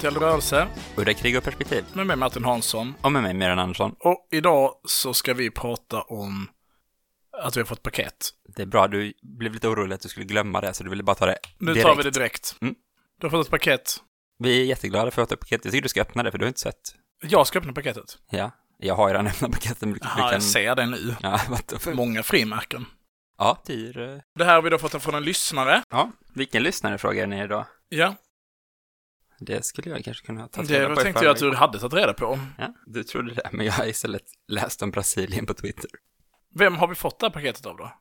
Till Rörelse Udda krig och perspektiv. med mig Martin Hansson. Och med mig, Miran Andersson. Och idag så ska vi prata om att vi har fått paket. Det är bra, du blev lite orolig att du skulle glömma det, så du ville bara ta det Nu direkt. tar vi det direkt. Mm. Du har fått ett paket. Vi är jätteglada för att ha paket. Jag tycker du ska öppna det, för du har inte sett. Jag ska öppna paketet. Ja, jag har ju redan öppnat paketet. men Du, du kan... jag ser det nu. Ja. Många frimärken. Ja, tyr. eh. Det här har vi då fått från en lyssnare. Ja, vilken lyssnare frågar ni idag? Ja, Det skulle jag kanske kunna ta det reda på i tänkte jag att du hade tagit reda på. Ja, du trodde det, men jag har istället läst om Brasilien på Twitter. Vem har vi fått det här paketet av då?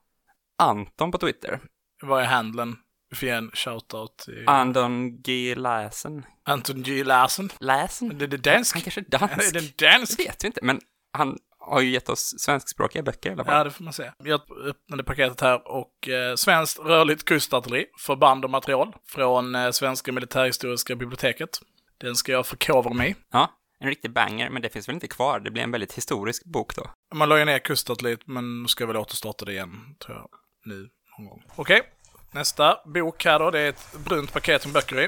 Anton på Twitter. Vad är handlen? Vi får ge en shoutout till Anton G. Läsen. Anton G. Larsen. Det är dansk. Han kanske är Är dansk. det Det dansk? vet vi inte, men han har ju gett oss svenskspråkiga böcker i alla fall. Ja, det får man se. Jag öppnade paketet här och eh, Svenskt rörligt kustartilleri, förband och material från eh, Svenska militärhistoriska biblioteket. Den ska jag förkovra mig i. Ja, en riktig banger, men det finns väl inte kvar. Det blir en väldigt historisk bok då. Man la ju ner kustartilleriet, men nu ska jag väl återstarta det igen, tror jag, nu någon gång. Okej, nästa bok här då, det är ett brunt paket med böcker i.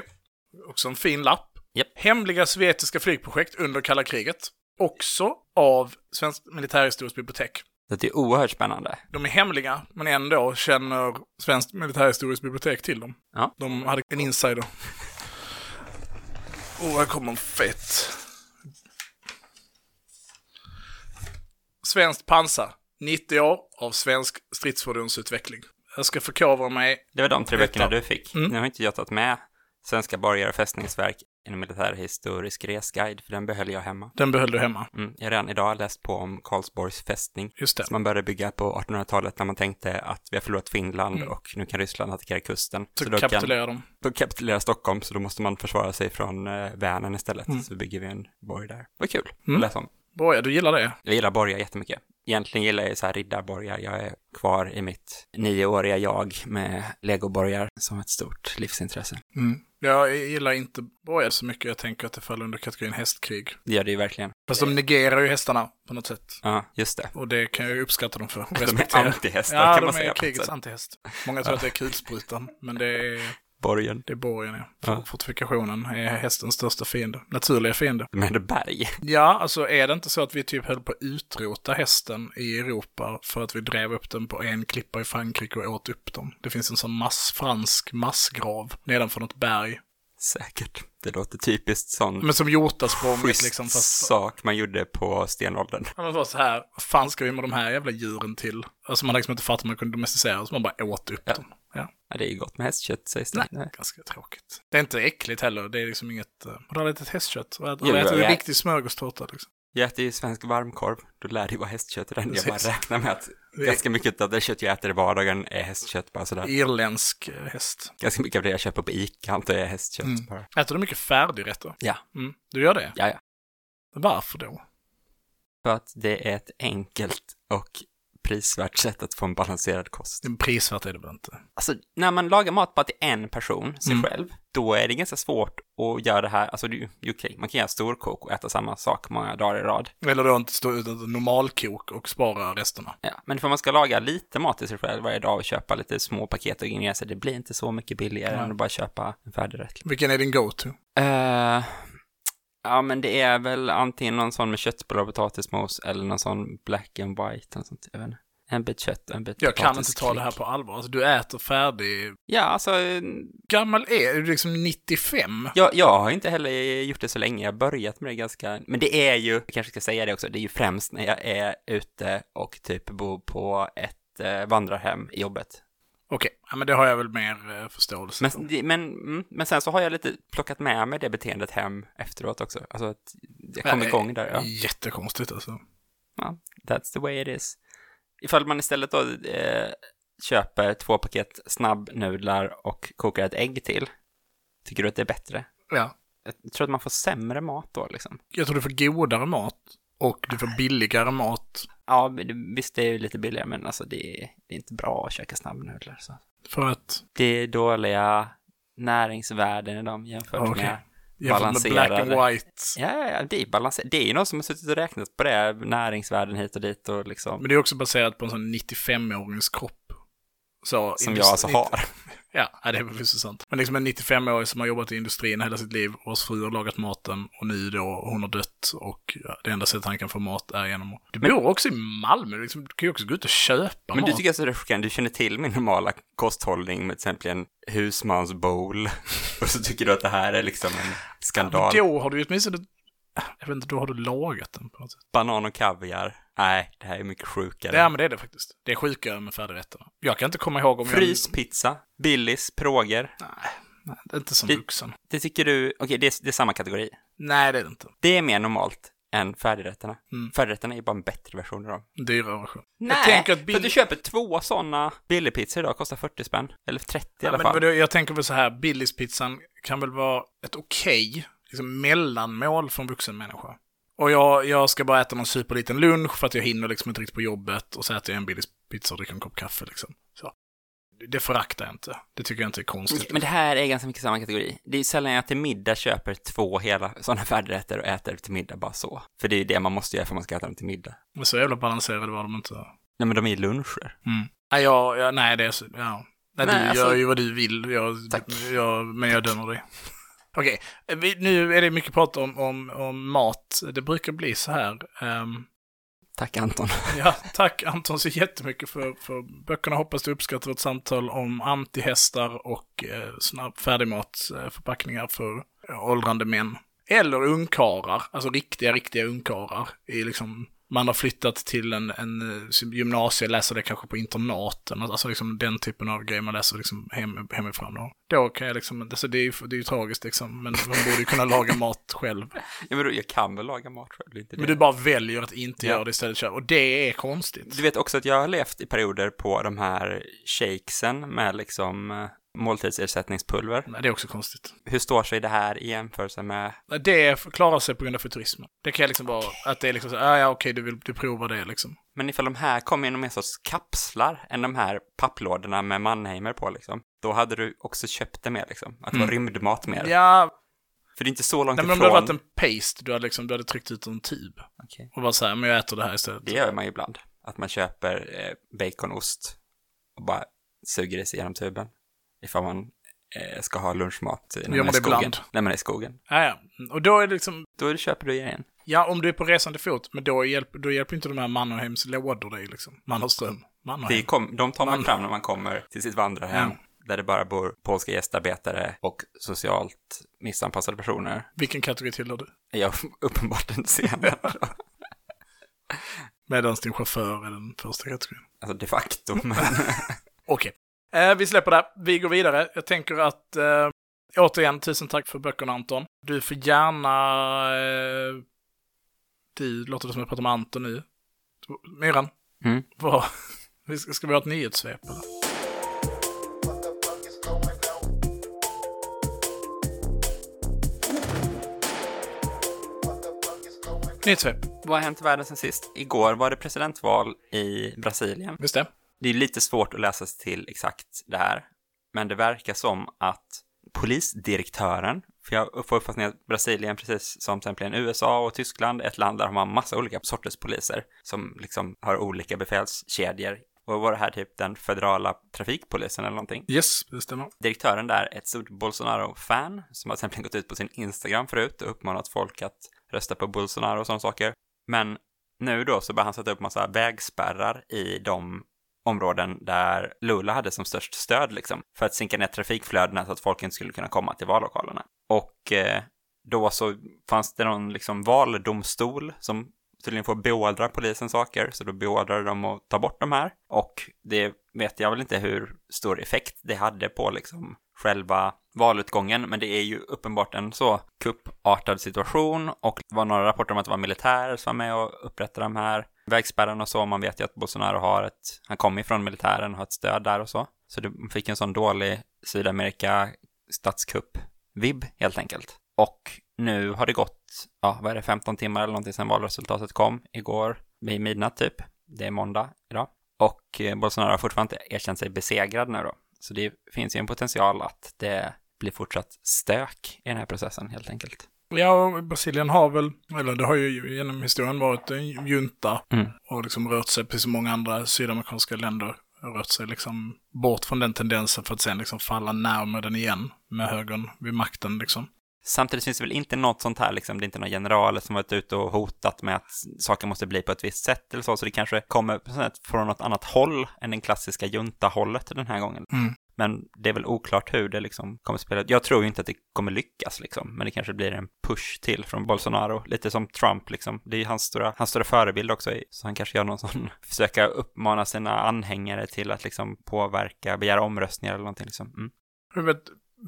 Också en fin lapp. Japp. Hemliga sovjetiska flygprojekt under kalla kriget. Också av Svenskt militärhistoriskt bibliotek. Det är oerhört spännande. De är hemliga, men ändå känner Svenskt militärhistoriskt bibliotek till dem. Ja. De hade en insider. Åh, oh, här kommer en fett. Svenskt pansar. 90 år av svensk stridsfordonsutveckling. Jag ska förkovra mig. Det var de tre böckerna du fick. Mm. Nu har inte jag tagit med Svenska borgar och fästningsverk en militärhistorisk resguide, för den behöll jag hemma. Den behöll du hemma. Mm. Jag har redan idag läst på om Karlsborgs fästning, Just det. som man började bygga på 1800-talet när man tänkte att vi har förlorat Finland Mm. och nu kan Ryssland attackera kusten. Så då kan, kapitulerar de. då kapitulerar Stockholm, så då måste man försvara sig från eh, Vänern istället. Mm. Så bygger vi en borg där. Vad kul Mm. att läsa om. Ja, du gillar det. Jag gillar borgar jättemycket. Egentligen gillar jag så här riddarborgar. Jag är kvar i mitt nioåriga jag med legoborgar som ett stort livsintresse. Mm. Jag gillar inte borgar så mycket. Jag tänker att det faller under kategorin hästkrig. Det gör det ju verkligen. Fast de negerar ju hästarna på något sätt. Ja, just det. Och det kan jag ju uppskatta dem för. De är antihästar Ja, kan de man säga. är på ett krigets antihäst. Många tror att det är kulsprutan, men det är, Borgen. det är borgen, ja. Ja. Fortifikationen är hästens största fiende. Naturliga fiende. De är berg. Ja, alltså är det inte så att vi typ höll på att utrota hästen i Europa för att vi drev upp den på en klippa i Frankrike och åt upp dem? Det finns en sån mass, fransk massgrav nedanför något berg. Säkert. Det låter typiskt sån Men som hjortasprånget schysst liksom. Fast, sak man gjorde på stenåldern. Ja, men var så här, vad fan ska vi med de här jävla djuren till? Alltså man liksom inte fattar att man kunde domesticera, så man bara åt upp Ja. dem. Ja, Ja, det är ju gott med hästkött sägs det. nej, ganska tråkigt. Det är inte äckligt heller, det är liksom inget... Uh, har du ätit hästkött? Har du ätit riktig smörgåstårta liksom? Jag äter ju svensk varmkorv. Då lär det ju vara hästkött i den. Jag bara räknar med att Det ganska mycket av det kött jag äter i vardagen är hästkött bara sådär. Irländsk häst. Ganska mycket av det jag köper på Ica antar jag är hästkött Mm. bara. Äter du mycket färdigrätter? Ja. Mm. Du gör det? Ja, ja. Varför då? För att det är ett enkelt och prisvärt sätt att få en balanserad kost. Prisvärt är det väl inte? Alltså, när man lagar mat bara till en person, sig Mm. själv, då är det ganska svårt att göra det här, alltså det är ju okej, man kan göra storkok och äta samma sak många dagar i rad. Eller då inte stå utan normalkok och spara resterna. Ja, men för man ska laga lite mat till sig själv varje dag och köpa lite små paket och ingredienser, det blir inte så mycket billigare Nej. än att bara köpa en färdigrätt. Vilken är din go-to? Eh, ja, men det är väl antingen någon sån med köttbullar och potatismos eller någon sån black and white, eller sånt, jag vet inte. En bit kött och en bit Jag kan inte ta det här på allvar. Alltså, du äter färdig... Ja, alltså, eh, Gammal är du? liksom 95? jag, jag har inte heller gjort det så länge, jag har börjat med det ganska, men det är ju, jag kanske ska säga det också, det är ju främst när jag är ute och typ bor på ett eh, vandrarhem i jobbet. Okej, ja, men det har jag väl mer eh, förståelse för. Men, det- men, mm, men sen så har jag lite plockat med mig det beteendet hem efteråt också, alltså att jag kom Nej, igång där, ja. Jättekonstigt alltså. ja. That's the way it is. Ifall man istället då eh, köper två paket snabbnudlar och kokar ett ägg till, tycker du att det är bättre? Ja. Jag tror att man får sämre mat då liksom. Jag tror du får godare mat och du får billigare mat. Ja, visst det är ju lite billigare, men alltså det är, det är inte bra att käka snabbnudlar. Så. För att, Det är dåliga näringsvärden i dem jämfört Okej. med... jämfört med black and Balanserade. white. Ja, ja, det är balanserat. Det är ju någon som har suttit och räknat på det, näringsvärden hit och dit och liksom, Men det är också baserat på en sån 95-årings kropp. Så som jag alltså har. Ja, ja, det är väl så sant. Men liksom en 95-årig som har jobbat i industrin hela sitt liv, vars fru har lagat maten och nu då hon har dött och ja, det enda sättet han kan få mat är genom att... Du bor också i Malmö, liksom, du kan ju också gå ut och köpa Men mat. du tycker alltså det är chockerande, du känner till min normala kosthållning med till exempel en husmansbowl och så tycker du att det här är liksom en skandal. Då har du ju åtminstone... Jag vet inte, då har du lagat den på något sätt. Banan och kaviar. Nej, det här är mycket sjukare. Ja, men det är det faktiskt. Det är sjukare med färdigrätterna. Jag kan inte komma ihåg om Fryspizza, Billys, Pråger. jag... Nej, det är inte som Det- vuxen. Det tycker du, okej det, är- det är samma kategori. Nej, det är det inte. Det är mer normalt än färdigrätterna. Mm. Färdigrätterna är bara en bättre version av dem. Dyrare version. Nej, tänker att för Bill- att du köper två sådana billigpizzor idag, kostar 40 spänn. Eller 30 i Ja, alla men, fall. men jag tänker väl så här, Billispizzan kan väl vara ett okej liksom mellanmål för en vuxen människa. Och jag, jag ska bara äta någon superliten lunch för att jag hinner liksom inte riktigt på jobbet och så äter jag en Billispizza och dricker en kopp kaffe liksom. Så. Det föraktar jag inte. Det tycker jag inte är konstigt. Men det här är ganska mycket samma kategori. Det är sällan jag till middag köper två hela sådana färdigrätter och äter till middag bara så. För det är ju det man måste göra för man ska äta dem till middag. Men så jävla balanserade var de inte. Nej, men de är ju luncher. Mm. Jag, jag, nej, det är så, ja. Nej, Nej, du alltså- gör ju vad du vill, jag, jag, men jag dömer dig. Okej, vi- nu är det mycket prat om, om, om mat. Det brukar bli så här. ehm, Tack Anton. Ja, tack Anton så jättemycket för, för böckerna. Hoppas du uppskattar vårt samtal om antihästar och eh, färdigmatsförpackningar för eh, åldrande män. Eller ungkarlar, alltså riktiga, riktiga ungkarlar. I liksom, man har flyttat till en, en eh, gymnasie, läser det kanske på internaten. Alltså liksom den typen av grejer man läser liksom hem, hemifrån. Då, då kan jag liksom, alltså det är ju det är ju tragiskt liksom, men man borde ju kunna laga mat själv. Ja, men då, jag kan väl laga mat själv, inte det. Men du bara väljer att inte Ja. göra det istället själv. Och det är konstigt. Du vet också att jag har levt i perioder på de här shakesen med liksom eh, måltidsersättningspulver. Nej, det är också konstigt. Hur står sig det här i jämförelse med... Det klarar sig på grund av futurismen. Det kan liksom vara att det är liksom så, ah, ja okej, du vill du provar det liksom. Men ifall de här kom i någon sorts kapslar än de här papplådorna med Mannheimer på liksom. Då hade du också köpt det mer liksom. Att det var rymdmat mer. Ja, För det är inte så långt nej, men om ifrån. det hade varit en paste, du hade liksom, du hade tryckt ut en tub. Okej. Och bara så här, men jag äter det här istället. Det gör man ju ibland. Att man köper eh, baconost och bara suger i sig genom tuben. Ifall man eh, ska ha lunchmat när man man är i skogen. ibland? När man är i skogen. Ja, ja. Och då är det liksom, Då köper du igen. ja om du är på resande fot, men då hjälper, då hjälper inte de här Mannerheims lådor dig liksom. Mannerström. Mannerheim. kom, de tar man fram när man kommer till sitt vandrarhem. Ja. Där det bara bor polska gästarbetare och socialt missanpassade personer. Vilken kategori tillhör du? Jag uppenbart den senare. Medan din chaufför är den första kategorin. alltså de facto. Men... Okej. Eh, vi släpper det. Vi går vidare. Jag tänker att eh, återigen, tusen tack för böckerna Anton. Du får gärna... Eh, du låter det som jag pratar med Anton nu. Myran, Mm. vad... vi Ska, ska vi ha ett nyhetssvep eller? Nyhetssvep, Vad har hänt i världen sen sist? Igår var det presidentval i Brasilien. visst det? Det är lite svårt att läsa sig till exakt det här, men det verkar som att polisdirektören, för jag får uppfattningen att Brasilien, precis som till USA och Tyskland, ett land där har massa olika sorters poliser som liksom har olika befälskedjor. Och var det här typ den federala trafikpolisen eller någonting? Yes, det stämmer. Direktören där är ett stort Bolsonaro-fan som har till exempel gått ut på sin Instagram förut och uppmanat folk att rösta på Bolsonaro och sådana saker. Men nu då så börjar han sätta upp massa vägspärrar i de områden där Lula hade som störst stöd liksom, för att sinka ner trafikflödena så att folk inte skulle kunna komma till vallokalerna. Och eh, då så fanns det någon liksom valdomstol som tydligen får beordra polisen saker, så då beordrade de att ta bort de här. Och det vet jag väl inte hur stor effekt det hade på liksom själva valutgången, men det är ju uppenbart en så kuppartad situation och det var några rapporter om att det var militärer som var med och upprättade de här vägspärren och så. Man vet ju att Bolsonaro har ett, han kommer ifrån militären och har ett stöd där och så. Så det fick en sån dålig Sydamerika statskupp-vibb helt enkelt. Och nu har det gått, ja, vad är det, 15 timmar eller någonting sedan valresultatet kom igår vid midnatt typ. Det är måndag idag. Och eh, Bolsonaro har fortfarande inte erkänt sig besegrad nu då. Så det finns ju en potential att det blir fortsatt stök i den här processen helt enkelt. Ja, Brasilien har väl, eller det har ju genom historien varit en junta Mm. och liksom rört sig, precis som många andra sydamerikanska länder, rört sig liksom bort från den tendensen för att sen liksom falla närmare den igen med högern vid makten liksom. Samtidigt finns det väl inte något sånt här, liksom, det är inte några generaler som varit ute och hotat med att saker måste bli på ett visst sätt eller så, så det kanske kommer från något annat håll än den klassiska junta-hållet den här gången. Mm. Men det är väl oklart hur det liksom kommer spela. Jag tror ju inte att det kommer lyckas liksom, men det kanske blir en push till från Bolsonaro. Lite som Trump liksom. Det är ju hans stora, hans stora förebild också, så han kanske gör någon sån, försöka uppmana sina anhängare till att liksom påverka, begära omröstningar eller någonting liksom. Mm. Jag vet,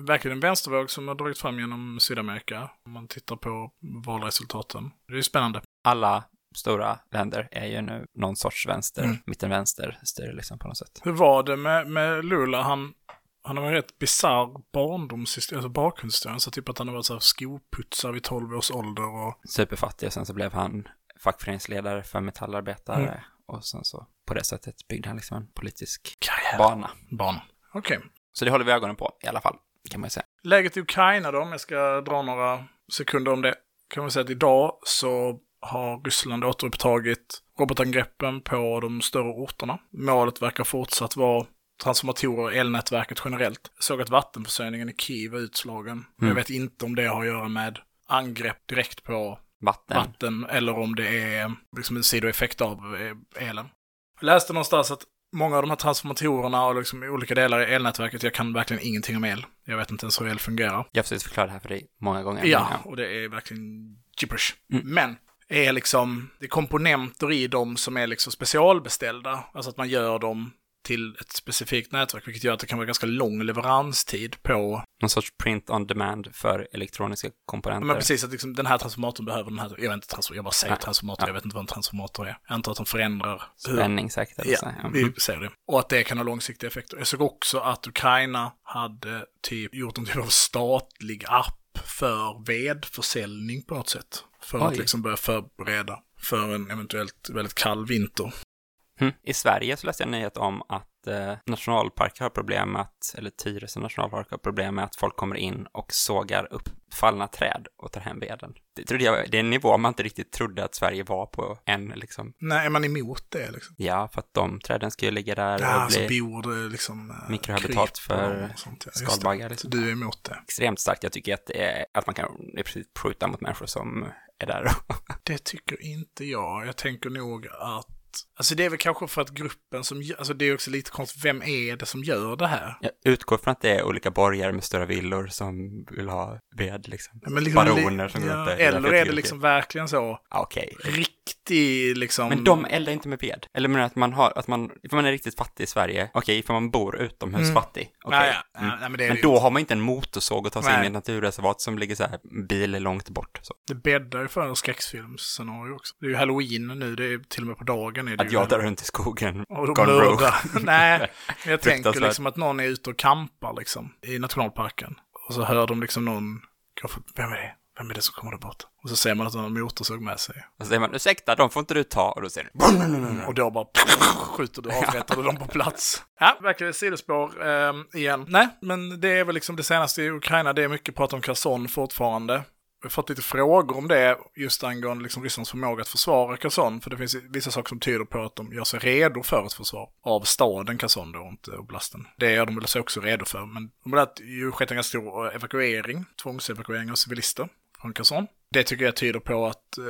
verkligen en vänstervåg som har dragit fram genom Sydamerika, om man tittar på valresultaten. Det är ju spännande. Alla stora länder är ju nu någon sorts vänster, Mm. mittenvänster styre liksom på något sätt. Hur var det med, med Lula? Han, han har en rätt bisarr barndomshistoria, alltså bakgrundshistoria. Så typ att han har varit så här skoputsare vid 12 års ålder och... Superfattig och sen så blev han fackföreningsledare för metallarbetare Mm. och sen så på det sättet byggde han liksom en politisk Karriär. bana. Barn. Okej. Så det håller vi ögonen på i alla fall, kan man ju säga. Läget i Ukraina då, om jag ska dra några sekunder om det. Kan man säga att idag så har Ryssland återupptagit robotangreppen på de större orterna. Målet verkar fortsatt vara transformatorer och elnätverket generellt. Jag såg att vattenförsörjningen i Kiev är utslagen. Men Jag Mm. vet inte om det har att göra med angrepp direkt på Vatten. vatten eller om det är liksom en sidoeffekt av eh, elen. Jag läste någonstans att många av de här transformatorerna och liksom olika delar i elnätverket, jag kan verkligen ingenting om el. Jag vet inte ens hur el fungerar. Jag har försökt förklara det här för dig många gånger. Ja, och det är verkligen gibberish. Mm. Men är liksom, det är komponenter i dem som är liksom specialbeställda. Alltså att man gör dem till ett specifikt nätverk, vilket gör att det kan vara ganska lång leveranstid på... Någon sorts print on demand för elektroniska komponenter. Men precis, att liksom den här transformatorn behöver den här... Jag vet inte, transform- jag bara säger Nej. transformator, Ja. jag vet inte vad en transformator är. Jag antar att de förändrar... hur- Spänning säkert. Eller så. Ja, Ja. vi Mm. säger det. Och att det kan ha långsiktiga effekter. Jag såg också att Ukraina hade typ gjort en typ av statlig app för vedförsäljning på något sätt. För att Oj. liksom börja förbereda för en eventuellt väldigt kall vinter. Mm. I Sverige så läste jag en nyhet om att eh, nationalparker har problem med att, eller Tyresö nationalpark har problem med att folk kommer in och sågar upp fallna träd och tar hem veden. Det, trodde jag, det är en nivå man inte riktigt trodde att Sverige var på än liksom. Nej, är man emot det liksom? Ja, för att de träden ska ju ligga där Ja, och så bli bor det liksom... eh, Mikrohabitat för sånt, ja. Skalbaggar. Liksom. du är emot det? Extremt starkt. Jag tycker att, det är, att man kan i princip skjuta mot människor som är där. Det tycker inte jag. Jag tänker nog att... Alltså det är väl kanske för att gruppen som... gör- Alltså det är också lite konstigt, vem är det som gör det här? Jag utgår från att det är olika borgare med stora villor som vill ha ved liksom. Ja, liksom- Baroner som går ja, där. Eller är det liksom verkligen så Okej. Riktig liksom... Men de eldar inte med ved. Eller menar att man har, att man, ifall man är riktigt fattig i Sverige, okej, ifall man bor utomhus Mm. fattig, okej. Nej, ja, Mm. nej, men Men då har man inte en motorsåg att ta sig in Nej. i ett naturreservat som ligger så här bil långt bort. Så. Det bäddar ju för en skräckfilmsscenario också. Det är ju halloween nu, det är till och med på dagen. Är det Att jag drar runt i skogen, Och gone rogue. Nej, men jag tänker liksom att någon är ute och kampar liksom i nationalparken. Och så hör de liksom någon vem är det? Vem är det som kommer där borta? Och så ser man att de har motorsåg med sig. Och så säger man, ursäkta, de får inte du ta. Och då säger du, Och då bara skjuter du avrättar du dem på plats. Ja, verkar sidospår eh, igen. Nej, men det är väl liksom det senaste i Ukraina. Det är mycket prat om Kherson fortfarande. Vi har fått lite frågor om det just angående liksom Rysslands förmåga att försvara Kherson. För det finns vissa saker som tyder på att de gör sig redo för ett försvar av staden Kherson då, inte oblasten. Det gör de väl sig också redo för. Men de har ju skett en ganska stor evakuering, tvångsevakuering av civilister från Det tycker jag tyder på att eh,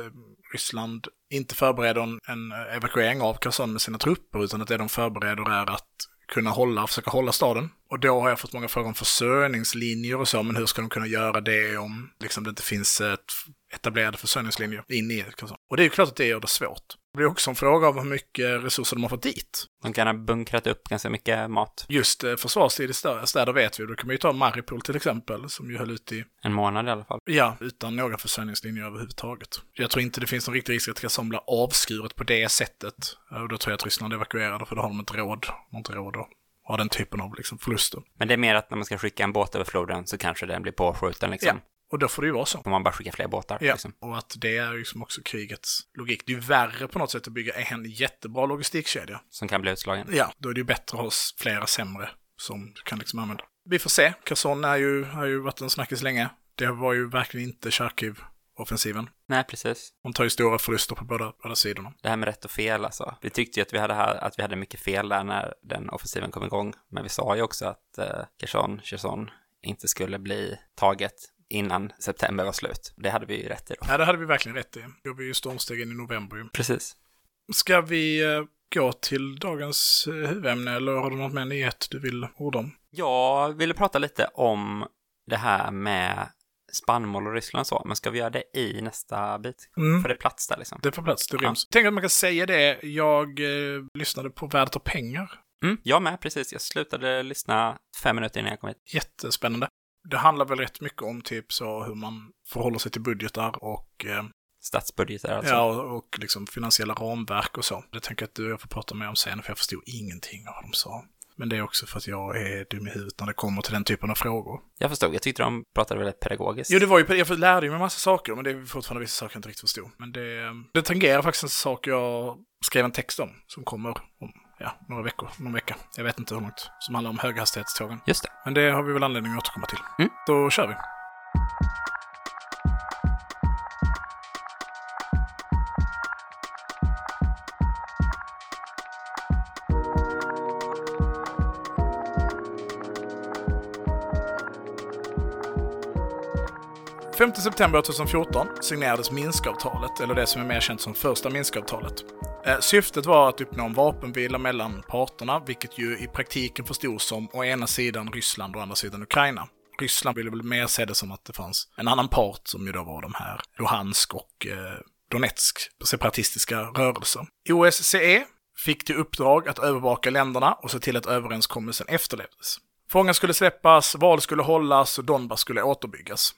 Ryssland inte förbereder en, en eh, evakuering av Kherson med sina trupper, utan att det de förbereder är att kunna hålla, försöka hålla staden. Och då har jag fått många frågor om försörjningslinjer och så, men hur ska de kunna göra det om liksom, det inte finns ett etablerade försörjningslinjer in i Kherson? Och det är ju klart att det gör det svårt. Det blir också en fråga av hur mycket resurser de har fått dit. De kan ha bunkrat upp ganska mycket mat. Just eh, försvarstid i större städer vet vi. Då kan man ju ta Maripol till exempel, som ju höll ut i, En månad i alla fall. ja, utan några försörjningslinjer överhuvudtaget. Jag tror inte det finns någon riktig risk att Kherson blir avskuret på det sättet. Och då tror jag att Ryssland evakuerar, för då har de inte råd. De har inte råd att ha den typen av liksom, förluster. Men det är mer att när man ska skicka en båt över floden så kanske den blir påskjuten liksom. Och då får det ju vara så. Om man bara skickar fler båtar. Ja, Liksom. och att det är ju som också krigets logik. Det är ju värre på något sätt att bygga en jättebra logistikkedja. Som kan bli utslagen. Ja, då är det ju bättre att ha flera sämre som du kan liksom använda. Vi får se. Kherson är ju, har ju varit en snackis länge. Det var ju verkligen inte Charkiv-offensiven. Nej, precis. De tar ju stora förluster på båda, båda sidorna. Det här med rätt och fel alltså. Vi tyckte ju att vi hade, här, att vi hade mycket fel där när den offensiven kom igång. Men vi sa ju också att eh, Kherson, Kherson inte skulle bli taget innan september var slut. Det hade vi ju rätt i då. Ja, det hade vi verkligen rätt i. Då vi ju stormsteg in i november ju. Precis. Ska vi eh, gå till dagens eh, huvudämne eller har du något mer nyhet du vill orda om? Jag ville prata lite om det här med spannmål och Ryssland och så, men ska vi göra det i nästa bit? Mm. För det är plats där liksom. Det får plats, det ryms. Tänk att man kan säga det. Jag eh, lyssnade på Värdet av pengar. Mm, jag med, precis. Jag slutade lyssna fem minuter innan jag kom hit. Jättespännande. Det handlar väl rätt mycket om typ så hur man förhåller sig till budgetar och, eh, Statsbudgetar alltså. ja, och, och liksom finansiella ramverk och så. Det tänker jag att du och jag får prata mer om sen, för jag förstod ingenting av vad de sa. Men det är också för att jag är dum i huvudet när det kommer till den typen av frågor. Jag förstod, jag tyckte de pratade väldigt pedagogiskt. Jo, det var ju, jag lärde mig massa saker, men det är fortfarande vissa saker jag inte riktigt förstod. Men det, det tangerar faktiskt en sak jag skrev en text om, som kommer om, ja, några veckor, någon vecka. Jag vet inte hur långt, som handlar om höghastighetstågen. Just det. Men det har vi väl anledning att återkomma till. Mm. Då kör vi. ...5 september 2014 signerades Minskavtalet, eller det som är mer känt som första Minskavtalet. Eh, syftet var att uppnå en vapenvila mellan parterna, vilket ju i praktiken förstod som å ena sidan Ryssland och å andra sidan Ukraina. Ryssland ville väl mer se det som att det fanns en annan part som ju då var de här Luhansk och eh, Donetsk separatistiska rörelser. OSCE fick till uppdrag att övervaka länderna och se till att överenskommelsen efterlevdes. Fångar skulle släppas, val skulle hållas och Donbass skulle återbyggas.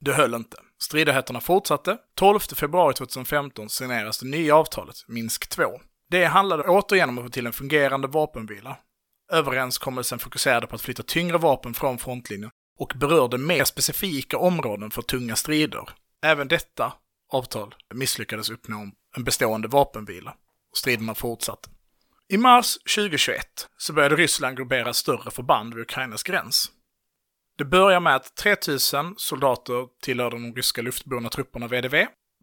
Det höll inte. Stridigheterna fortsatte. 12 februari 2015 signeras det nya avtalet, Minsk 2. Det handlade återigen om att få till en fungerande vapenvila. Överenskommelsen fokuserade på att flytta tyngre vapen från frontlinjen och berörde mer specifika områden för tunga strider. Även detta avtal misslyckades uppnå en bestående vapenvila. Striderna fortsatte. I mars 2021 så började Ryssland gruppera större förband vid Ukrainas gräns. Det börjar med att 3000 soldater tillhör de ryska luftburna trupperna VDV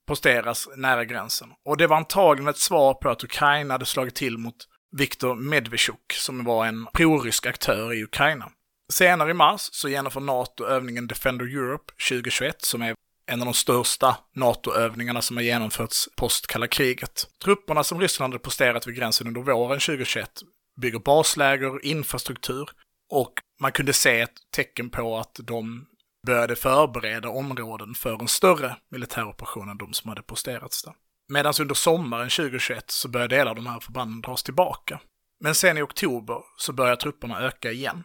posteras nära gränsen. Och det var antagligen ett svar på att Ukraina hade slagit till mot Viktor Medvedchuk som var en prorysk aktör i Ukraina. Senare i mars så genomför NATO övningen Defender Europe 2021 som är en av de största NATO-övningarna som har genomförts post kalla kriget. Trupperna som Ryssland hade posterat vid gränsen under våren 2021 bygger basläger, infrastruktur och man kunde se ett tecken på att de började förbereda områden för en större militär operation än de som hade posterats där. Medan under sommaren 2021 så började delar av de här förbanden dras tillbaka. Men sen i oktober så började trupperna öka igen.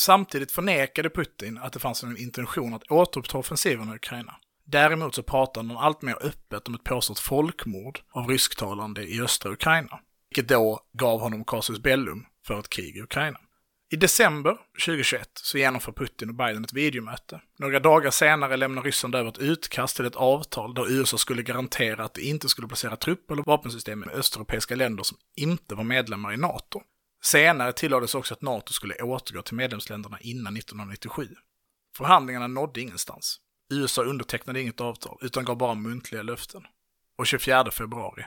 Samtidigt förnekade Putin att det fanns en intention att återuppta offensiven i Ukraina. Däremot så pratade han allt mer öppet om ett påstått folkmord av rysktalande i östra Ukraina. Vilket då gav honom casus bellum för ett krig i Ukraina. I december 2021 så genomför Putin och Biden ett videomöte. Några dagar senare lämnar Ryssland över ett utkast till ett avtal där USA skulle garantera att det inte skulle placera trupp eller vapensystem i östeuropeiska länder som inte var medlemmar i NATO. Senare tillades också att NATO skulle återgå till medlemsländerna innan 1997. Förhandlingarna nådde ingenstans. USA undertecknade inget avtal, utan gav bara muntliga löften. Och 24 februari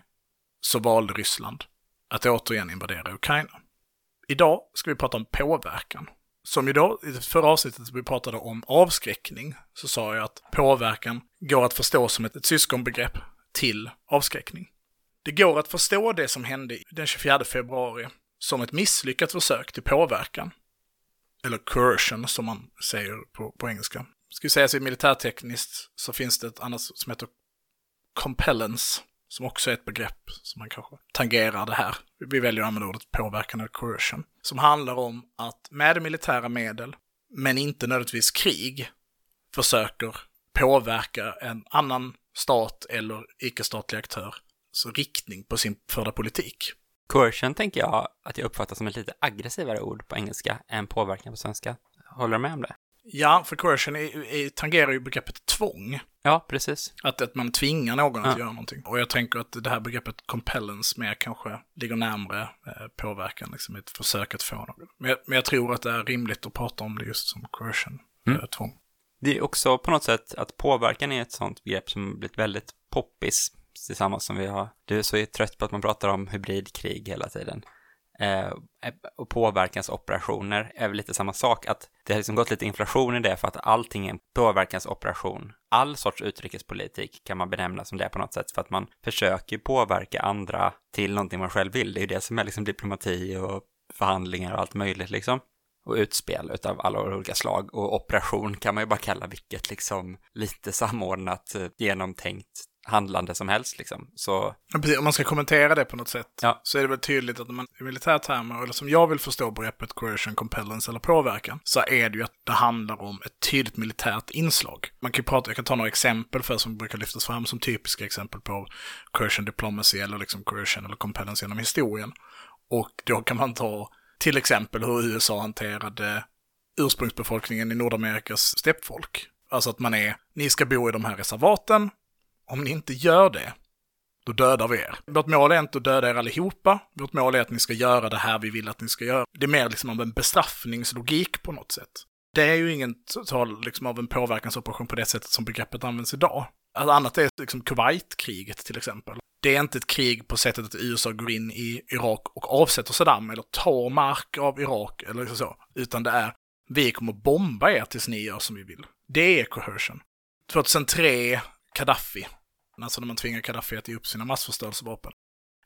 så valde Ryssland att återigen invadera Ukraina. Idag ska vi prata om påverkan. Som idag, i det förra avsnittet vi pratade om avskräckning, så sa jag att påverkan går att förstå som ett, ett syskonbegrepp till avskräckning. Det går att förstå det som hände den 24 februari som ett misslyckat försök till påverkan. Eller coercion som man säger på, på engelska. Ska vi säga så militärtekniskt så finns det ett annat som heter compellence som också är ett begrepp som man kanske tangerar det här. Vi väljer att använda ordet påverkan eller coercion. Som handlar om att med militära medel, men inte nödvändigtvis krig, försöker påverka en annan stat eller icke-statlig aktör så riktning på sin förda politik. Coercion tänker jag att jag uppfattar som ett lite aggressivare ord på engelska än påverkan på svenska. Håller du med om det? Ja, för coercion är, är, tangerar ju begreppet tvång. Ja, precis. Att, att man tvingar någon att Ja. göra någonting. Och jag tänker att det här begreppet compellence mer kanske ligger närmre eh, påverkan, liksom ett försök att få något. Men, jag- men jag tror att det är rimligt att prata om det just som coercion, Mm. eh, tvång. Det är också på något sätt att påverkan är ett sånt begrepp som blivit väldigt poppis tillsammans som vi har. Du är så trött på att man pratar om hybridkrig hela tiden. Eh, eh, och påverkansoperationer är väl lite samma sak, att det har liksom gått lite inflation i det för att allting är en påverkansoperation. All sorts utrikespolitik kan man benämna som det på något sätt för att man försöker påverka andra till någonting man själv vill. Det är ju det som är liksom diplomati och förhandlingar och allt möjligt liksom och utspel utav alla olika slag. Och operation kan man ju bara kalla vilket liksom lite samordnat, eh, genomtänkt handlande som helst liksom. Så Men precis, Om man ska kommentera det på något sätt Ja. så är det väl tydligt att man i militära termer, eller som jag vill förstå begreppet coercion, compellence eller påverkan, så är det ju att det handlar om ett tydligt militärt inslag. Man kan ju prata, jag kan ta några exempel för som brukar lyftas fram som typiska exempel på coercion diplomacy eller liksom coercion eller compellence genom historien. Och då kan man ta till exempel hur USA hanterade ursprungsbefolkningen i Nordamerikas steppfolk. Alltså att man är, ni ska bo i de här reservaten, om ni inte gör det, då dödar vi er. Vårt mål är inte att döda er allihopa. Vårt mål är att ni ska göra det här vi vill att ni ska göra. Det är mer liksom av en bestraffningslogik på något sätt. Det är ju ingen total liksom av en påverkansoperation på det sättet som begreppet används idag. Allt annat är liksom Kuwaitkriget till exempel. Det är inte ett krig på sättet att USA går in i Irak och avsätter Saddam eller tar mark av Irak eller liksom så. Utan det är vi kommer bomba er tills ni gör som vi vill. Det är coercion. 2003, Gaddafi. Alltså när man tvingar Kadaffi att ge upp sina massförstörelsevapen.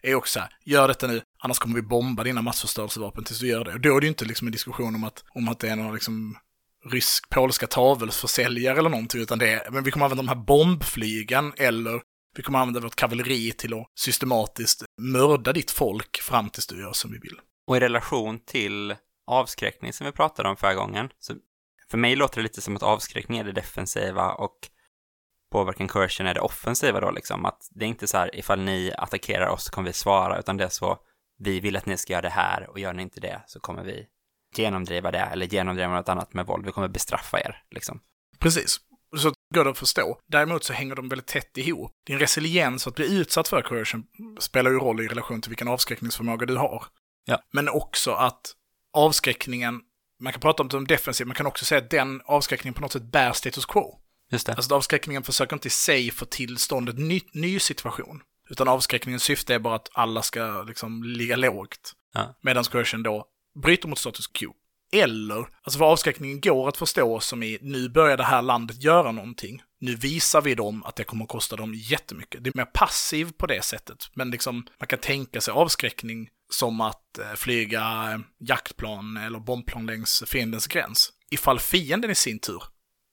Är också här, gör detta nu, annars kommer vi bomba dina massförstörelsevapen tills du gör det. Och då är det ju inte liksom en diskussion om att, om att det är några liksom rysk-polska tavelsförsäljare eller någonting, utan det är, men vi kommer använda de här bombflygen eller vi kommer använda vårt kavalleri till att systematiskt mörda ditt folk fram tills du gör som vi vill. Och i relation till avskräckning som vi pratade om förra gången, så för mig låter det lite som att avskräckning är det defensiva och påverkan coercion är det offensiva då liksom. Att det är inte så här ifall ni attackerar oss så kommer vi svara, utan det är så vi vill att ni ska göra det här och gör ni inte det så kommer vi genomdriva det eller genomdriva något annat med våld. Vi kommer bestraffa er liksom. Precis. Så går det att förstå. Däremot så hänger de väldigt tätt ihop. Din resiliens att bli utsatt för coercion spelar ju roll i relation till vilken avskräckningsförmåga du har. Ja. Men också att avskräckningen, man kan prata om det som defensiv, man kan också säga att den avskräckningen på något sätt bär status quo. Just det. Alltså avskräckningen försöker inte i sig få till stånd en ny, ny situation. Utan avskräckningens syfte är bara att alla ska liksom ligga lågt. Ja. Medan coercion då bryter mot status quo. Eller, alltså för avskräckningen går att förstå som i nu börjar det här landet göra någonting. Nu visar vi dem att det kommer att kosta dem jättemycket. Det är mer passiv på det sättet. Men liksom, man kan tänka sig avskräckning som att eh, flyga eh, jaktplan eller bombplan längs fiendens gräns. Ifall fienden i sin tur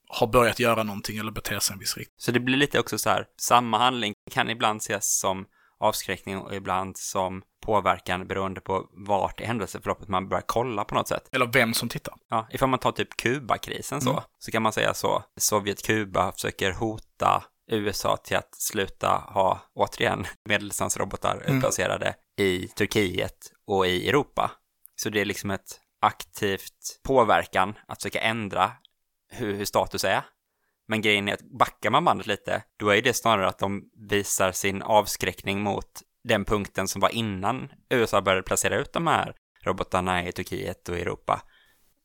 har börjat göra någonting eller bete sig en viss riktning. Så det blir lite också så här, samma handling kan ibland ses som avskräckning och ibland som påverkan beroende på vart i händelseförloppet man börjar kolla på något sätt. Eller vem som tittar. Ja, ifall man tar typ Kubakrisen så, Mm. så kan man säga så. Sovjet-Kuba försöker hota USA till att sluta ha, återigen, medeldistansrobotar Mm. utplacerade i Turkiet och i Europa. Så det är liksom ett aktivt påverkan att försöka ändra hur, hur status är. Men grejen är att backar man bandet lite, då är det snarare att de visar sin avskräckning mot den punkten som var innan USA började placera ut de här robotarna i Turkiet och Europa.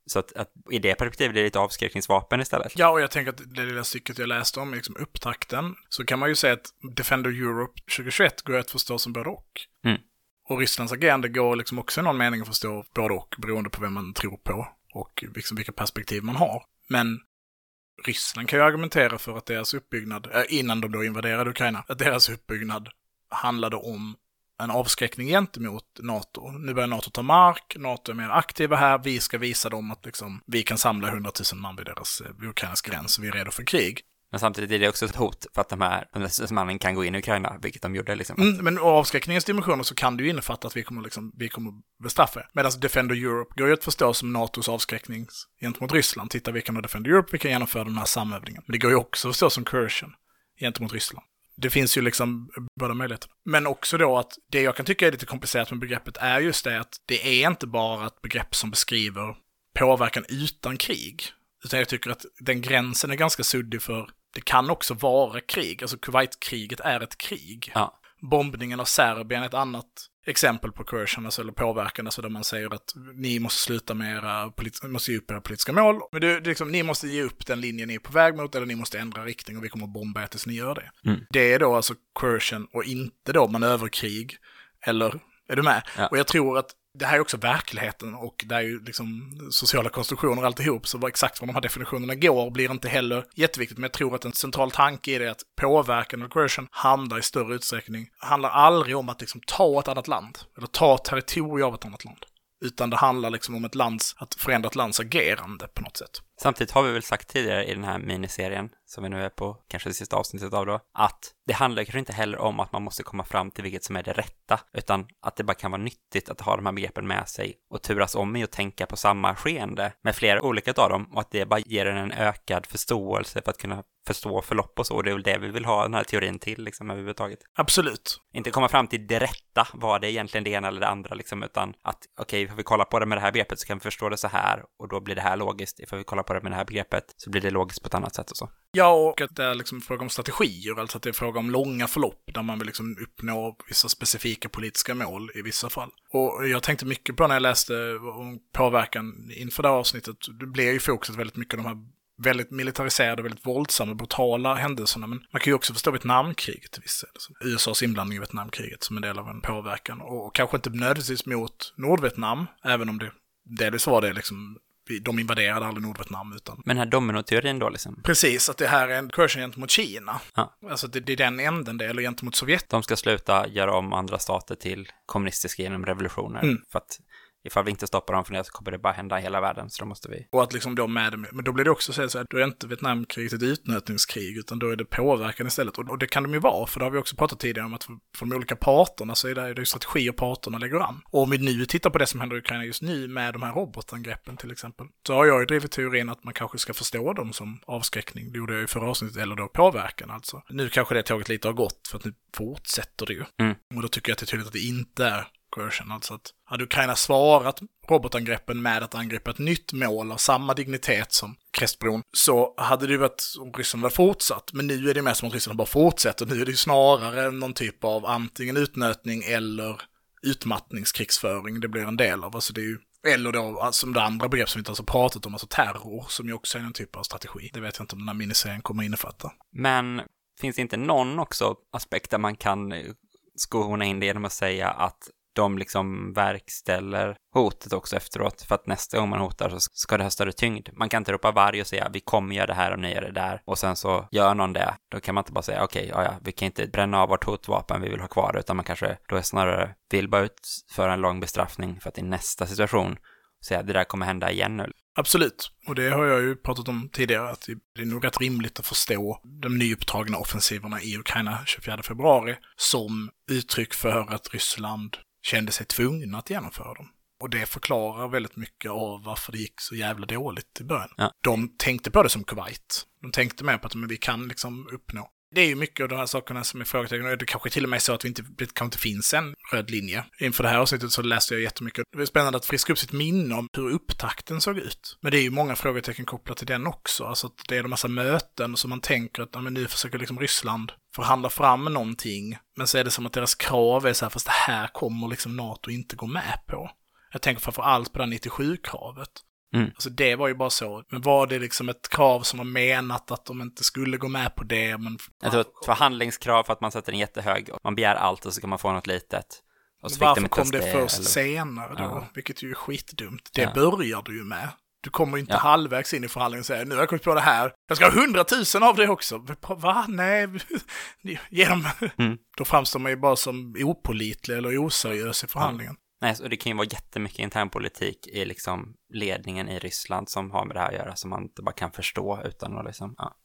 Så att, att i det perspektivet är det ett avskräckningsvapen istället. Ja, och jag tänker att det lilla stycket jag läste om, liksom upptakten, så kan man ju säga att Defender Europe 2021 går att förstå som både och. Mm. Och Rysslands agerande går liksom också i någon mening att förstå både och, beroende på vem man tror på och liksom vilka perspektiv man har. Men Ryssland kan ju argumentera för att deras uppbyggnad, eh, innan de då invaderade Ukraina, att deras uppbyggnad handlade om en avskräckning gentemot NATO. Nu börjar NATO ta mark, NATO är mer aktiva här, vi ska visa dem att liksom, vi kan samla 100 000 man vid deras eh, vid Ukrainas gräns, vi är redo för krig. Men samtidigt är det också ett hot för att de här mannen kan gå in i Ukraina, vilket de gjorde liksom. Mm, men avskräckningens dimensioner så kan det ju innefatta att vi kommer, liksom, vi kommer bestraffa er. Medan Defender Europe går ju att förstå som NATOs avskräckning gentemot Ryssland. Titta, vi kan ha Defender Europe, vi kan genomföra den här samövningen. Men det går ju också att förstå som coercion gentemot Ryssland. Det finns ju liksom båda möjligheterna. Men också då att det jag kan tycka är lite komplicerat med begreppet är just det att det är inte bara ett begrepp som beskriver påverkan utan krig. Utan jag tycker att den gränsen är ganska suddig för det kan också vara krig. Alltså Kuwaitkriget är ett krig. Ja. Bombningen av Serbien är ett annat exempel på coercion, alltså, eller påverkan, alltså där man säger att ni måste sluta med era, polit- måste ge upp era politiska mål. Men det, det liksom, ni måste ge upp den linjen ni är på väg mot, eller ni måste ändra riktning och vi kommer att bomba er tills ni gör det. Mm. Det är då alltså coercion och inte då manöverkrig, eller, är du med? Ja. Och jag tror att det här är också verkligheten och det är ju liksom sociala konstruktioner och alltihop, så vad exakt var de här definitionerna går blir inte heller jätteviktigt, men jag tror att en central tanke i det är att påverkan och coercion handlar i större utsträckning, handlar aldrig om att liksom ta ett annat land, eller ta territorium av ett annat land. Utan det handlar liksom om ett lands, att förändra ett lands agerande på något sätt. Samtidigt har vi väl sagt tidigare i den här miniserien, som vi nu är på, kanske det sista avsnittet av då, att det handlar kanske inte heller om att man måste komma fram till vilket som är det rätta, utan att det bara kan vara nyttigt att ha de här begreppen med sig och turas om i att tänka på samma skeende med flera olika av dem och att det bara ger en en ökad förståelse för att kunna förstå förlopp och så. Och det är väl det vi vill ha den här teorin till liksom överhuvudtaget. Absolut. Inte komma fram till det rätta, vad det är egentligen det ena eller det andra liksom, utan att okej, okay, får vi kolla på det med det här begreppet så kan vi förstå det så här och då blir det här logiskt. Får vi kolla på det med det här begreppet så blir det logiskt på ett annat sätt och så. Ja, och att det är liksom fråga om strategier, alltså att det är fråga om långa förlopp där man vill liksom uppnå vissa specifika politiska mål i vissa fall. Och jag tänkte mycket på när jag läste om påverkan inför det här avsnittet, det blev ju fokuset väldigt mycket de här väldigt militariserade, väldigt våldsamma, brutala händelserna. Men man kan ju också förstå Vietnamkriget till viss del. Alltså, USAs inblandning i Vietnamkriget som en del av en påverkan. Och kanske inte nödvändigtvis mot Nordvietnam, även om det delvis var det liksom de invaderade aldrig Nordvietnam utan... Men den här dominoteorin då liksom? Precis, att det här är en coercion gentemot Kina. Ja. Alltså det, det är den änden det, eller gentemot Sovjet. De ska sluta göra om andra stater till kommunistiska genom revolutioner. Mm. För att ifall vi inte stoppar dem från det så kommer det bara hända i hela världen, så då måste vi... Och att liksom då med men då blir det också så att då är inte Vietnamkriget ett utnötningskrig, utan då är det påverkan istället. Och, och det kan de ju vara, för det har vi också pratat tidigare om att för, för de olika parterna så är det, ju strategier parterna lägger an. Och om vi nu tittar på det som händer i Ukraina just nu med de här robotangreppen till exempel, så har jag ju drivit teorin att man kanske ska förstå dem som avskräckning. Det gjorde jag i förra avsnittet, eller då påverkan alltså. Nu kanske det tåget lite har gått, för att nu fortsätter det ju. Mm. Och då tycker jag att det är tydligt att det inte är coercion. Alltså att hade Ukraina svarat robotangreppen med att angripa ett nytt mål av samma dignitet som Krestbron så hade det ju varit om Ryssland hade fortsatt. Men nu är det mer som att Ryssland bara fortsätter. Nu är det ju snarare någon typ av antingen utnötning eller utmattningskrigsföring det blir en del av. Alltså det är ju eller då, alltså som det andra begrepp som vi inte ens har pratat om, alltså terror, som ju också är en typ av strategi. Det vet jag inte om den här miniserien kommer att innefatta. Men finns det inte någon också aspekt där man kan skona in det genom att säga att de liksom verkställer hotet också efteråt. För att nästa gång man hotar så ska det ha större tyngd. Man kan inte ropa varg och säga vi kommer göra det här och ni gör det där. Och sen så gör någon det. Då kan man inte bara säga okej, okay, ja, ja, vi kan inte bränna av vårt hotvapen vi vill ha kvar. Utan man kanske då är snarare vill bara utföra en lång bestraffning för att i nästa situation säga det där kommer hända igen nu. Absolut, och det har jag ju pratat om tidigare, att det är nog rätt rimligt att förstå de nyupptagna offensiverna i Ukraina 24 februari som uttryck för att Ryssland kände sig tvungna att genomföra dem. Och det förklarar väldigt mycket av varför det gick så jävla dåligt i början. Ja. De tänkte på det som Kuwait. De tänkte mer på att men vi kan liksom uppnå. Det är ju mycket av de här sakerna som är frågetecken. Och det kanske till och med är så att vi inte, det kanske inte finns en röd linje. Inför det här avsnittet så läste jag jättemycket. Det var spännande att friska upp sitt minne om hur upptakten såg ut. Men det är ju många frågetecken kopplat till den också. Alltså att det är en massa möten som man tänker att ja, men nu försöker liksom Ryssland förhandla fram någonting. Men så är det som att deras krav är så här, fast det här kommer liksom NATO inte gå med på. Jag tänker framför allt på det 97-kravet. Mm. Alltså det var ju bara så. Men var det liksom ett krav som var menat att de inte skulle gå med på det? Men... Jag tror ett förhandlingskrav för att man sätter en jättehög och man begär allt och så kan man få något litet. Och så Varför de kom det först eller... senare då? Ja. Vilket ju är skitdumt. Det Ja. börjar du ju med. Du kommer ju inte Ja. halvvägs in i förhandlingen och säger nu har jag kommit på det här. Jag ska ha hundratusen av det också. Va? Nej. Ge dem. Mm. Då framstår man ju bara som opålitlig eller oseriös i förhandlingen. Nej, och det kan ju vara jättemycket internpolitik i liksom ledningen i Ryssland som har med det här att göra, som man inte bara kan förstå utan att liksom, ja.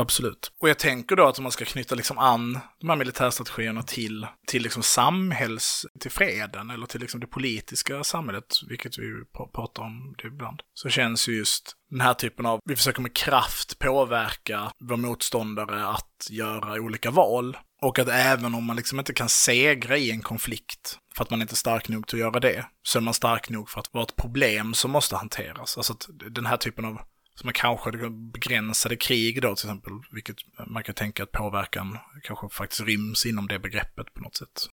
Absolut. Och jag tänker då att om man ska knyta liksom an de här militärstrategierna till, till liksom samhälls, till freden eller till liksom det politiska samhället, vilket vi ju pratar om det ibland, så känns ju just den här typen av, vi försöker med kraft påverka vår motståndare att göra olika val. Och att även om man liksom inte kan segra i en konflikt, för att man inte är stark nog till att göra det, så är man stark nog för att vara ett problem som måste hanteras. Alltså att den här typen av som är kanske begränsade krig då till exempel, vilket man kan tänka att påverkan kanske faktiskt ryms inom det begreppet på något sätt.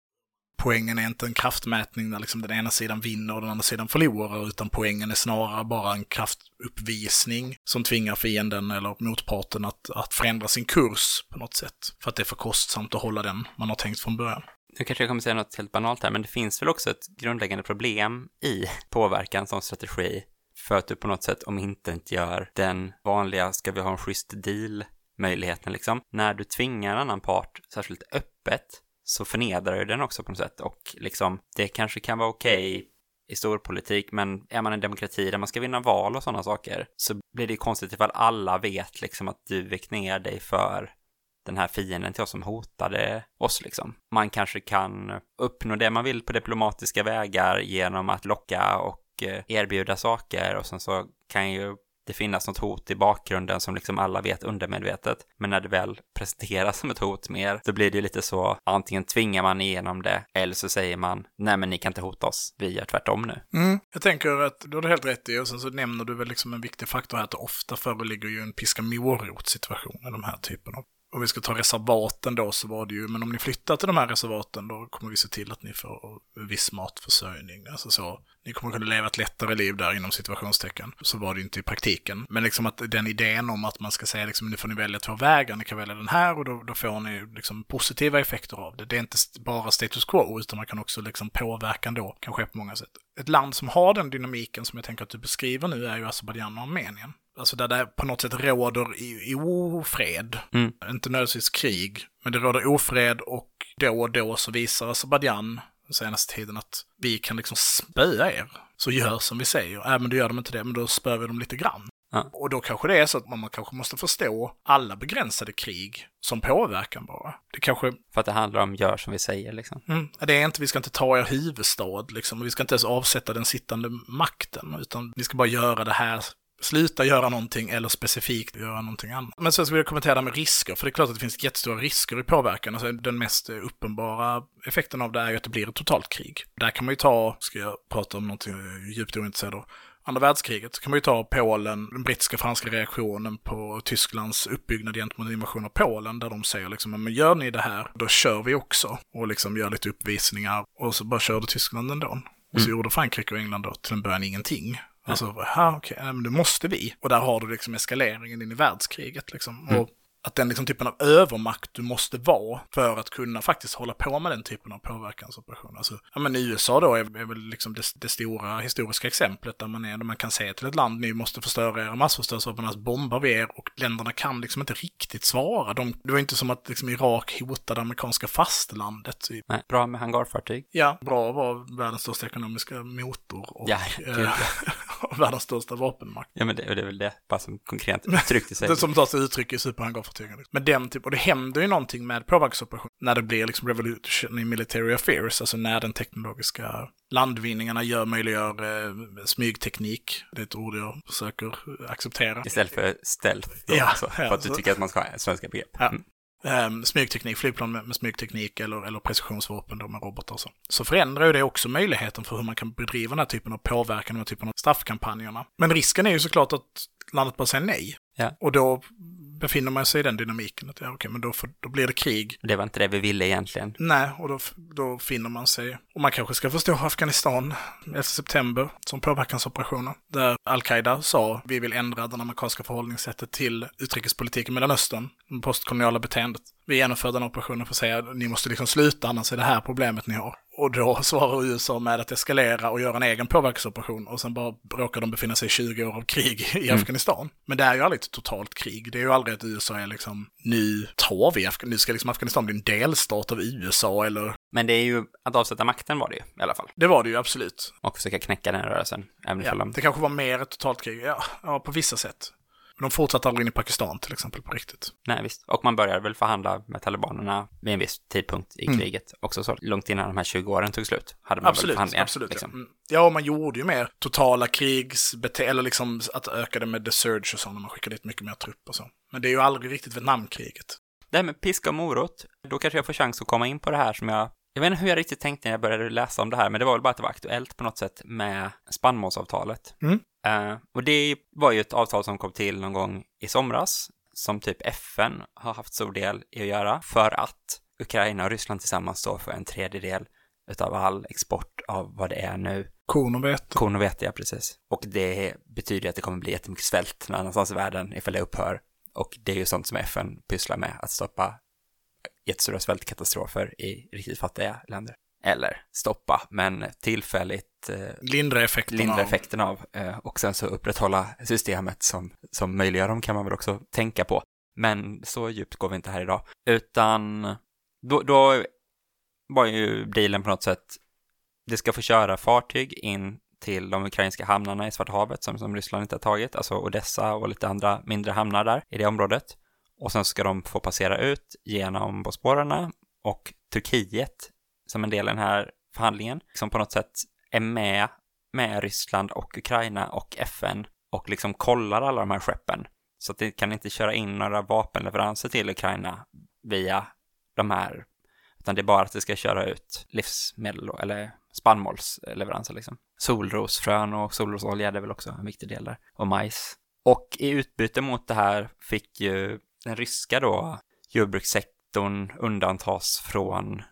Poängen är inte en kraftmätning där liksom den ena sidan vinner och den andra sidan förlorar, utan poängen är snarare bara en kraftuppvisning som tvingar fienden eller motparten att, att förändra sin kurs på något sätt. För att det är för kostsamt att hålla den man har tänkt från början. Nu kanske jag kommer säga något helt banalt här, men det finns väl också ett grundläggande problem i påverkan som strategi för att du på något sätt om inte gör den vanliga, ska vi ha en schysst deal, möjligheten liksom. När du tvingar en annan part, särskilt öppet, så förnedrar ju den också på något sätt och liksom, det kanske kan vara okej okay i storpolitik, men är man en demokrati där man ska vinna val och sådana saker, så blir det ju konstigt ifall alla vet liksom att du vek ner dig för den här fienden till oss som hotade oss liksom. Man kanske kan uppnå det man vill på diplomatiska vägar genom att locka och eh, erbjuda saker och sen så kan ju det finnas något hot i bakgrunden som liksom alla vet undermedvetet. Men när det väl presenteras som ett hot mer, då blir det ju lite så, antingen tvingar man igenom det, eller så säger man, nej men ni kan inte hota oss, vi gör tvärtom nu. Mm. Jag tänker att du har helt rätt i, och sen så nämner du väl liksom en viktig faktor här, att det ofta föreligger ju en piska morot situation i de här typen av om vi ska ta reservaten då så var det ju, men om ni flyttar till de här reservaten då kommer vi se till att ni får viss matförsörjning. Alltså så, ni kommer kunna leva ett lättare liv där inom situationstecken. Så var det ju inte i praktiken. Men liksom att den idén om att man ska säga liksom nu får ni välja två vägar, ni kan välja den här och då, då får ni liksom positiva effekter av det. Det är inte bara status quo utan man kan också liksom påverkan då kan ske på många sätt. Ett land som har den dynamiken som jag tänker att du beskriver nu är ju Azerbajdzjan och Armenien. Alltså där det på något sätt råder i, i ofred. Mm. Inte nödvändigtvis krig, men det råder ofred och då och då så visar Azerbajdzjan den senaste tiden att vi kan liksom spöa er. Så gör som vi säger. Även då gör de inte det, men då spöar vi dem lite grann. Ja. Och då kanske det är så att man kanske måste förstå alla begränsade krig som påverkan bara. Det kanske... För att det handlar om gör som vi säger liksom. Mm, det är inte, vi ska inte ta er huvudstad liksom. Vi ska inte ens avsätta den sittande makten, utan vi ska bara göra det här sluta göra någonting eller specifikt göra någonting annat. Men sen ska vi kommentera det med risker, för det är klart att det finns jättestora risker i påverkan. Alltså den mest uppenbara effekten av det är ju att det blir ett totalt krig. Där kan man ju ta, ska jag prata om någonting djupt ointresserad av, andra världskriget så kan man ju ta Polen, den brittiska franska reaktionen på Tysklands uppbyggnad gentemot invasion av Polen, där de säger liksom, men gör ni det här, då kör vi också. Och liksom gör lite uppvisningar, och så bara körde Tyskland ändå. Och så mm. gjorde Frankrike och England då till en början ingenting. Alltså, ja, okej, okay, men det måste vi. Och där har du liksom eskaleringen in i världskriget liksom. Mm. Och att den liksom typen av övermakt du måste vara för att kunna faktiskt hålla på med den typen av påverkansoperationer. Alltså, ja men USA då är, är väl liksom det, det, stora historiska exemplet där man är, där man kan säga till ett land, ni måste förstöra era massförstörelsevapen, annars bombar vi er och länderna kan liksom inte riktigt svara. De, det var inte som att liksom Irak hotade amerikanska fastlandet. Nej, bra med hangarfartyg. Ja, bra var världens största ekonomiska motor och ja, världens största vapenmakt. Ja, men det, det är väl det, bara som konkret uttryck i sig. det som tar sig uttryck i superhangarfartygen. Men den typ, och det händer ju någonting med påverkansoperationer när det blir liksom revolution in military affairs, alltså när den teknologiska landvinningarna gör, möjliggör eh, smygteknik. Det är ett ord jag försöker acceptera. Istället för stealth, då, ja, alltså, för att du tycker att man ska ha svenska begrepp. Ja. Mm um, smygteknik, flygplan med, med smygteknik eller, eller precisionsvapen då med robotar så. Så förändrar ju det också möjligheten för hur man kan bedriva den här typen av påverkan, den här typen av straffkampanjerna. Men risken är ju såklart att landet bara säger nej. Ja. Och då befinner man sig i den dynamiken. Att ja, okej, men då, för, då blir det krig. Det var inte det vi ville egentligen. Nej, och då, då finner man sig. Och man kanske ska förstå Afghanistan 11 september som påverkansoperationer. Där al-Qaida sa vi vill ändra det amerikanska förhållningssättet till utrikespolitiken i Mellanöstern, det postkoloniala beteendet. Vi genomför den operationen för att säga ni måste liksom sluta, annars är det här problemet ni har. Och då svarar USA med att eskalera och göra en egen påverkansoperation och sen bara råkar de befinna sig i 20 år av krig i mm. Afghanistan. Men det är ju aldrig ett totalt krig. Det är ju aldrig att USA är liksom, nu tar vi, Afghanistan, nu ska liksom Afghanistan bli en delstat av USA eller... Men det är ju, att avsätta makten var det ju i alla fall. Det var det ju absolut. Och försöka knäcka den rörelsen, även ja, de... Det kanske var mer ett totalt krig, ja, ja på vissa sätt. De fortsatte aldrig in i Pakistan till exempel på riktigt. Nej, visst. Och man började väl förhandla med talibanerna vid en viss tidpunkt i Mm. kriget. Också så långt innan de här 20 åren tog slut. Hade man väl Absolut, förhandlingar. absolut. liksom. Ja. Mm. ja, och man gjorde ju mer totala krigsbete eller liksom att öka det med the surge och så, när man skickade dit mycket mer trupp och så. Men det är ju aldrig riktigt Vietnamkriget. Det här med piska och morot, då kanske jag får chans att komma in på det här som jag... Jag vet inte hur jag riktigt tänkte när jag började läsa om det här, men det var väl bara att det var aktuellt på något sätt med spannmålsavtalet. Mm. Eh, och det var ju ett avtal som kom till någon gång i somras, som typ FN har haft stor del i att göra, för att Ukraina och Ryssland tillsammans står för en tredjedel utav all export av vad det är nu. Korn och vete. Korn och vete, ja precis. Och det betyder att det kommer bli jättemycket svält någon annanstans i världen ifall det upphör. Och det är ju sånt som FN pysslar med, att stoppa jättestora svältkatastrofer i riktigt fattiga länder. Eller stoppa, men tillfälligt eh, Lindra effekterna. lindra av- effekten av eh, och sen så upprätthålla systemet som, som möjliggör dem kan man väl också tänka på. Men så djupt går vi inte här idag, utan då, då var ju dealen på något sätt, det ska få köra fartyg in till de ukrainska hamnarna i Svarta havet som, som Ryssland inte har tagit, alltså Odessa och lite andra mindre hamnar där i det området. Och sen ska de få passera ut genom Bosporerna och Turkiet som en del i den här förhandlingen, som på något sätt är med med Ryssland och Ukraina och FN och liksom kollar alla de här skeppen. Så att det kan inte köra in några vapenleveranser till Ukraina via de här, utan det är bara att det ska köra ut livsmedel då, eller spannmålsleveranser liksom. Solrosfrön och solrosolja det är väl också en viktig del där, och majs. Och i utbyte mot det här fick ju den ryska då jordbrukssektorn undantas från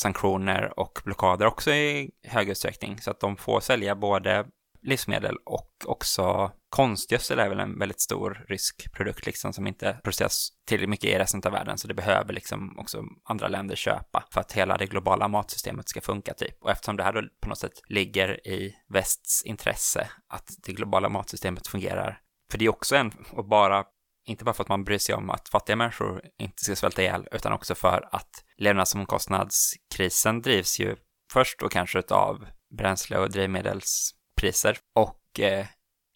sanktioner och blockader också i hög utsträckning. Så att de får sälja både livsmedel och också konstgödsel är väl en väldigt stor rysk produkt liksom som inte produceras tillräckligt mycket i resten av världen. Så det behöver liksom också andra länder köpa för att hela det globala matsystemet ska funka typ. Och eftersom det här då på något sätt ligger i västs intresse att det globala matsystemet fungerar. För det är också en, och bara inte bara för att man bryr sig om att fattiga människor inte ska svälta ihjäl, utan också för att levnadsomkostnadskrisen drivs ju först och kanske av bränsle och drivmedelspriser och eh,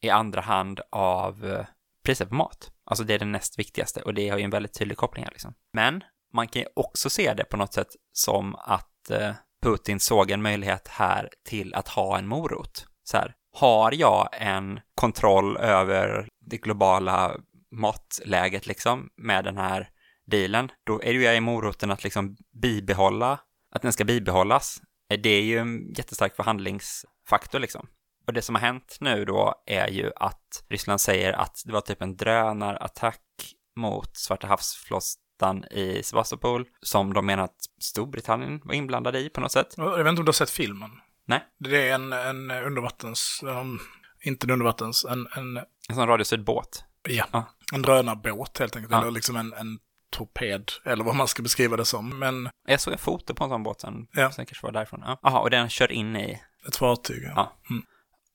i andra hand av eh, priser på mat. Alltså det är det näst viktigaste och det har ju en väldigt tydlig koppling här liksom. Men man kan ju också se det på något sätt som att eh, Putin såg en möjlighet här till att ha en morot. Så här, har jag en kontroll över det globala matläget liksom med den här dealen, då är det ju i moroten att liksom bibehålla, att den ska bibehållas. Det är ju en jättestark förhandlingsfaktor liksom. Och det som har hänt nu då är ju att Ryssland säger att det var typ en drönarattack mot Svarta havsflottan i Sevastopol som de menar att Storbritannien var inblandade i på något sätt. Jag vet inte om du har sett filmen? Nej. Det är en, en undervattens, um, inte en undervattens, en, en, En sån radiostyrd båt. ja, Ja. En drönarbåt helt enkelt. Ja. Eller liksom en, en torped, eller vad man ska beskriva det som. Men Jag såg en foto på en sån båt sen, Ja. sen kanske var därifrån. Ja. Jaha, och den kör in i ett fartyg. Ja.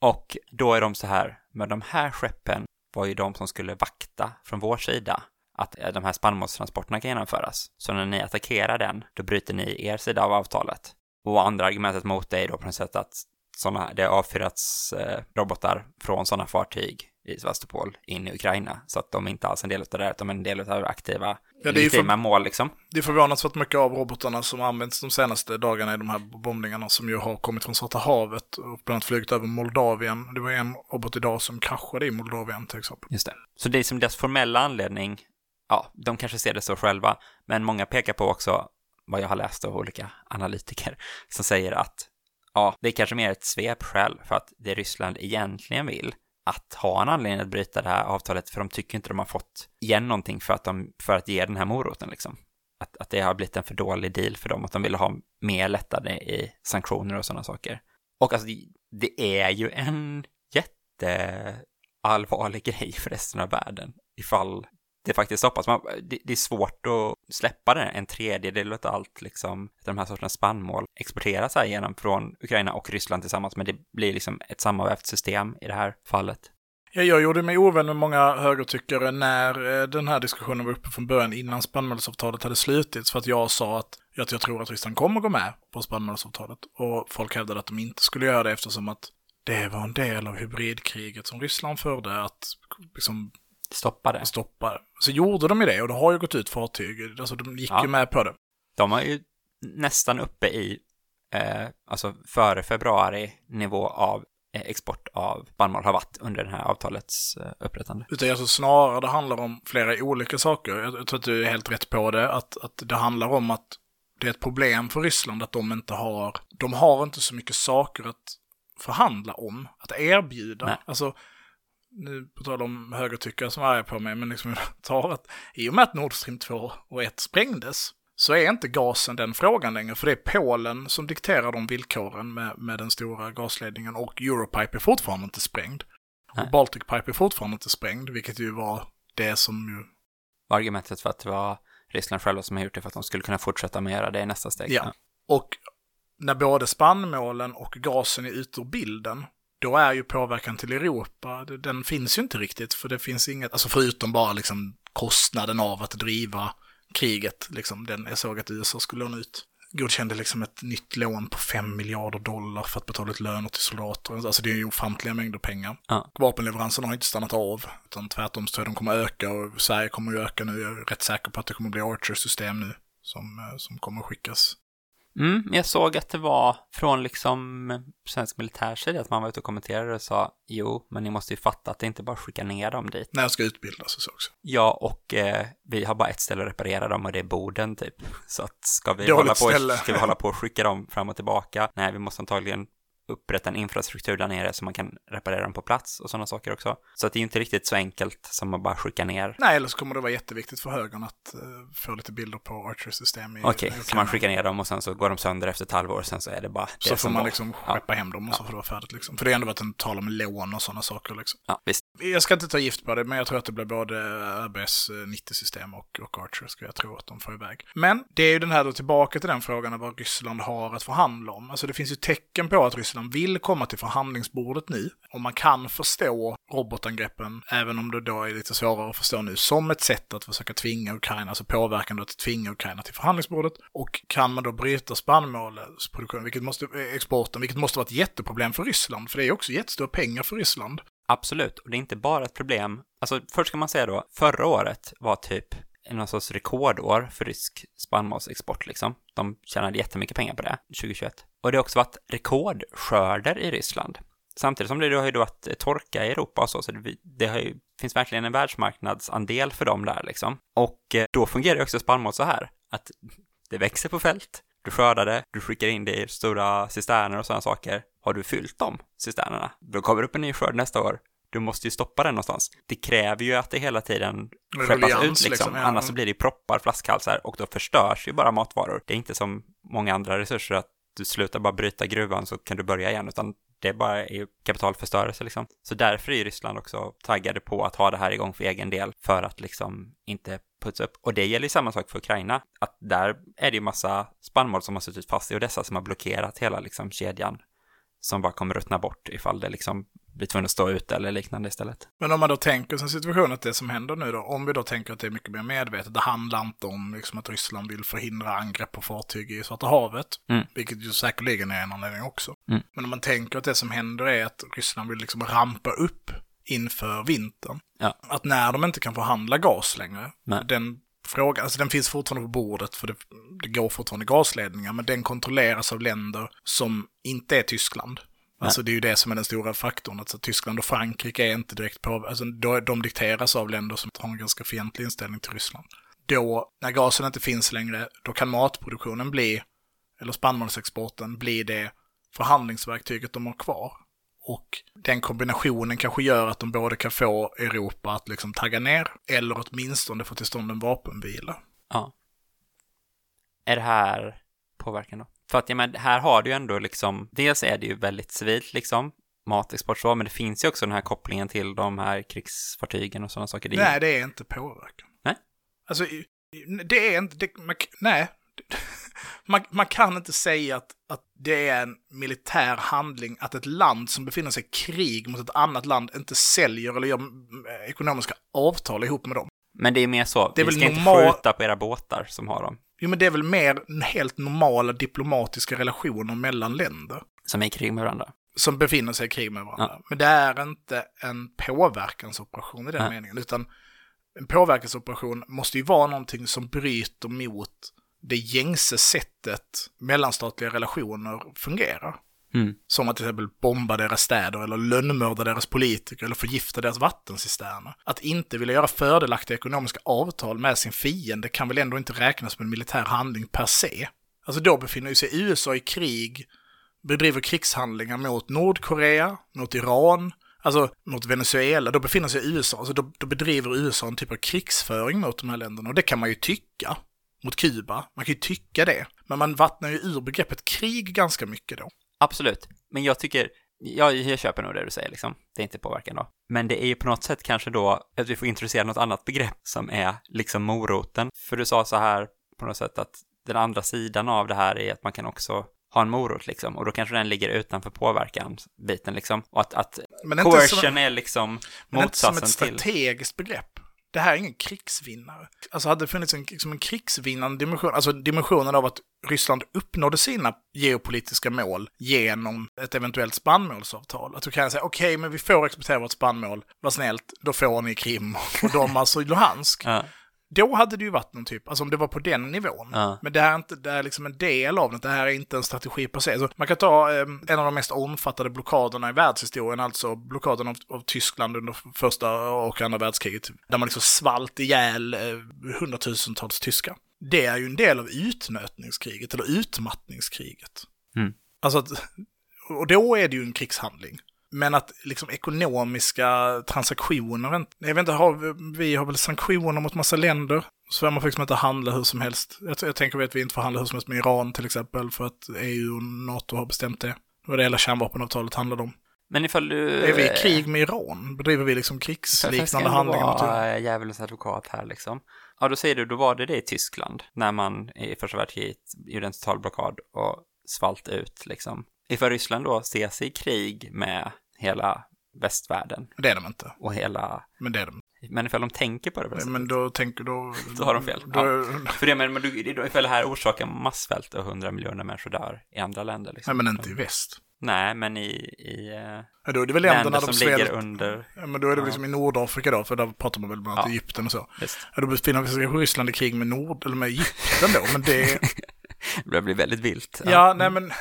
Och då är de så här, men de här skeppen var ju de som skulle vakta från vår sida att eh, de här spannmålstransporterna kan genomföras. Så när ni attackerar den, då bryter ni er sida av avtalet. Och andra argumentet mot det är då på något sätt att såna, det har avfyrats eh, robotar från sådana fartyg i Sevastopol in i Ukraina. Så att de inte alls är en del av det, här, utan de är en del av aktiva, Ja, det är legitima för- mål liksom. Det är förvånansvärt mycket av robotarna som använts de senaste dagarna i de här bombningarna som ju har kommit från Svarta havet och bland annat flugit över Moldavien. Det var en robot idag som kraschade i Moldavien till exempel. Just det. Så det är som deras formella anledning, ja, de kanske ser det så själva, men många pekar på också vad jag har läst av olika analytiker som säger att ja, det är kanske mer ett svepskäl för att det Ryssland egentligen vill att ha en anledning att bryta det här avtalet för de tycker inte de har fått igen någonting för att, de, för att ge den här moroten liksom. Att, att det har blivit en för dålig deal för dem, att de vill ha mer lättade i sanktioner och sådana saker. Och alltså, det, det är ju en jätteallvarlig grej för resten av världen ifall det faktiskt stoppas. Man, det, det är svårt att släppa det. En tredjedel av allt, liksom, de här sorterna spannmål exporteras här igenom från Ukraina och Ryssland tillsammans, men det blir liksom ett sammanvävt system i det här fallet. Ja, jag gjorde mig ovän med många högertyckare när eh, den här diskussionen var uppe från början innan spannmålsavtalet hade slutits för att jag sa att jag, jag tror att Ryssland kommer gå med på spannmålsavtalet och folk hävdade att de inte skulle göra det eftersom att det var en del av hybridkriget som Ryssland förde att liksom Stoppa det. stoppa. Så gjorde de ju det och det har ju gått ut fartyg, alltså de gick Ja. ju med på det. De var ju nästan uppe i, eh, alltså före februari, nivå av eh, export av spannmål har varit under det här avtalets eh, upprättande. Utan alltså snarare det handlar om flera olika saker. Jag, jag tror att du är helt rätt på det, att, att det handlar om att det är ett problem för Ryssland att de inte har, de har inte så mycket saker att förhandla om, att erbjuda. Nej. Alltså, nu på tal om högertyckare som är arga på mig, men liksom tar att i och med att Nord Stream 2 och 1 sprängdes så är inte gasen den frågan längre, för det är Polen som dikterar de villkoren med, med den stora gasledningen och Europipe är fortfarande inte sprängd. Nej. Och Baltic Pipe är fortfarande inte sprängd, vilket ju var det som ju... Var argumentet för att det var Ryssland själva som har gjort det för att de skulle kunna fortsätta med att göra det i nästa steg. Ja. Och när både spannmålen och gasen är ute ur bilden, då är ju påverkan till Europa, den finns ju inte riktigt, för det finns inget, alltså förutom bara liksom kostnaden av att driva kriget, liksom den, jag såg att USA skulle låna ut, godkände liksom ett nytt lån på 5 miljarder dollar för att betala ut löner till soldater, alltså det är ju ofantliga mängder pengar. Ja. Vapenleveranserna har inte stannat av, utan tvärtom så de kommer öka och Sverige kommer ju öka nu, jag är rätt säker på att det kommer bli Archer-system nu som, eh, som kommer skickas Mm, jag såg att det var från liksom svensk militärsida att man var ute och kommenterade och sa jo, men ni måste ju fatta att det inte bara skicka ner dem dit. när jag ska utbildas och så också. Ja, och eh, vi har bara ett ställe att reparera dem och det är Boden typ. Så att ska vi, Dåligt hålla på, ska vi hålla på och skicka dem fram och tillbaka? Nej, vi måste antagligen upprätta en infrastruktur där nere så man kan reparera dem på plats och sådana saker också. Så att det är inte riktigt så enkelt som att bara skicka ner. Nej, eller så kommer det vara jätteviktigt för högern att eh, få lite bilder på Archer-system Okej, i så man skickar ner dem och sen så går de sönder efter ett halvår, sen så är det bara det Så får man var. liksom Ja. skeppa hem dem och så får det vara färdigt liksom. För det har ändå varit en tal om lån och sådana saker liksom. Ja, visst. Jag ska inte ta gift på det, men jag tror att det blir både RBS 90-system eh, och, och Archer, ska jag tro att de får iväg. Men det är ju den här då tillbaka till den frågan av vad Ryssland har att förhandla om. Alltså det finns ju tecken på att Ryssland vill komma till förhandlingsbordet nu. Och man kan förstå robotangreppen, även om det då är lite svårare att förstå nu, som ett sätt att försöka tvinga Ukraina, alltså påverkan då att tvinga Ukraina till förhandlingsbordet. Och kan man då bryta spannmålsproduktionen, vilket måste, eh, exporten, vilket måste vara ett jätteproblem för Ryssland, för det är ju också jättestora pengar för Ryssland. Absolut, och det är inte bara ett problem. Alltså, först ska man säga då, förra året var typ någon sorts rekordår för rysk spannmålsexport liksom. De tjänade jättemycket pengar på det, 2021. Och det har också varit rekordskörder i Ryssland. Samtidigt som det då har ju då varit torka i Europa och så, så det, det har ju, finns verkligen en världsmarknadsandel för dem där liksom. Och eh, då fungerar ju också spannmål så här, att det växer på fält, du skördar det, du skickar in det i stora cisterner och sådana saker. Har du fyllt de cisternerna, då kommer det upp en ny skörd nästa år. Du måste ju stoppa den någonstans. Det kräver ju att det hela tiden skeppas ut liksom. liksom, ja. Annars så blir det proppar, flaskhalsar och då förstörs ju bara matvaror. Det är inte som många andra resurser att du slutar bara bryta gruvan så kan du börja igen, utan det bara är ju kapitalförstörelse liksom. Så därför är ju Ryssland också taggade på att ha det här igång för egen del för att liksom inte putsa upp. Och det gäller ju samma sak för Ukraina, att där är det ju massa spannmål som har suttit fast i Odessa som har blockerat hela liksom kedjan som bara kommer ruttna bort ifall det liksom blir tvungen att stå ute eller liknande istället. Men om man då tänker sig situation att det som händer nu då, om vi då tänker att det är mycket mer medvetet, det handlar inte om liksom att Ryssland vill förhindra angrepp på fartyg i Svarta havet, Mm. vilket ju säkerligen är en anledning också. Mm. Men om man tänker att det som händer är att Ryssland vill liksom rampa upp inför vintern. Ja. Att när de inte kan förhandla gas längre, Nej. den frågan, alltså den finns fortfarande på bordet för det, det går fortfarande gasledningar, men den kontrolleras av länder som inte är Tyskland. Alltså det är ju det som är den stora faktorn. Alltså Tyskland och Frankrike är inte direkt på, alltså de, de dikteras av länder som har en ganska fientlig inställning till Ryssland. Då, när gasen inte finns längre, då kan matproduktionen bli, eller spannmålsexporten, bli det förhandlingsverktyget de har kvar. Och den kombinationen kanske gör att de både kan få Europa att liksom tagga ner, eller åtminstone få till stånd en vapenvila. Ja. Är det här påverkan då? För att, ja men här har du ju ändå liksom, dels är det ju väldigt civilt liksom, matexport så, men det finns ju också den här kopplingen till de här krigsfartygen och sådana saker. Nej, det är inte påverkan. Nej. Alltså, det är inte, det, man, nej. Man, man kan inte säga att, att det är en militär handling att ett land som befinner sig i krig mot ett annat land inte säljer eller gör mm, ekonomiska avtal ihop med dem. Men det är mer så, Det är vi väl ska inte normal- skjuta på era båtar som har dem, Jo, men det är väl mer helt normala diplomatiska relationer mellan länder. som är i krig med varandra. som befinner sig i krig med varandra. Men det är inte en påverkansoperation i den Nej. meningen, utan en påverkansoperation måste ju vara någonting som bryter mot det gängse sättet mellanstatliga relationer fungerar. Mm. Som att till exempel bomba deras städer eller lönnmörda deras politiker eller förgifta deras vattencisterner. Att inte vilja göra fördelaktiga ekonomiska avtal med sin fiende kan väl ändå inte räknas som en militär handling per se. Alltså då befinner sig USA i krig, bedriver krigshandlingar mot Nordkorea, mot Iran, alltså mot Venezuela. Då befinner sig USA, alltså då, då bedriver USA en typ av krigsföring mot de här länderna. Och det kan man ju tycka mot Kuba. Man kan ju tycka det. Men man vattnar ju ur begreppet krig ganska mycket då. Absolut. Men jag tycker, jag, jag köper nog det du säger liksom. Det är inte påverkan då. Men det är ju på något sätt kanske då att vi får introducera något annat begrepp som är liksom moroten. För du sa så här på något sätt att den andra sidan av det här är att man kan också ha en morot liksom. Och då kanske den ligger utanför påverkan-biten liksom. Och att, att inte som, coercion är liksom men inte som motsatsen ett till... strategiskt begrepp. Det här är ingen krigsvinnare. Alltså hade det funnits en, liksom en krigsvinnande dimension, alltså dimensionen av att Ryssland uppnådde sina geopolitiska mål genom ett eventuellt spannmålsavtal. Att du kan säga okej, men vi får exportera vårt spannmål, vad snällt, då får ni Krim och de alltså Luhansk. Ja, då hade det ju varit någon typ, alltså om det var på den nivån. Ja. Men det här är inte, det är liksom en del av det, det här är inte en strategi per se. Så man kan ta eh, en av de mest omfattande blockaderna i världshistorien, alltså blockaden av, av Tyskland under första och andra världskriget, där man liksom svalt ihjäl eh, hundratusentals tyskar. Det är ju en del av utnötningskriget, eller utmattningskriget. Mm. Alltså att, och då är det ju en krigshandling. Men att liksom ekonomiska transaktioner, jag vet inte, har, vi- har väl sanktioner mot massa länder. Så man får liksom inte handla hur som helst. Jag, jag tänker att vi inte får handla hur som helst med Iran till exempel, för att EU och NATO har bestämt det. Det var det hela kärnvapenavtalet handlade om. Men ifall du... Är vi i krig med Iran? Bedriver vi liksom krigsliknande handlingar mot Iran? vara djävulens advokat här liksom. Ja, då säger du, då var det det i Tyskland, när man i första världskriget gjorde en total blockad och svalt ut liksom. Ifall Ryssland då ser sig i krig med hela västvärlden Det är de inte. och hela... Men det är de. Men ifall de tänker på det på det Men då tänker då... Då har de fel. Då, För det, men, men du, då- ifall det här orsakar massvält och hundra miljoner människor dör i andra länder liksom. Nej, men inte i väst. Nej, men i, i Ja, då är det väl länderna länder de som svält... ligger under... Ja, men då är det Ja. liksom i Nordafrika då, för där pratar man väl bland annat Ja. Egypten och så. Ja, då befinner sig Ryssland i krig med Nord, eller med Egypten då, men det... Det blir väldigt vilt. ja, nej men...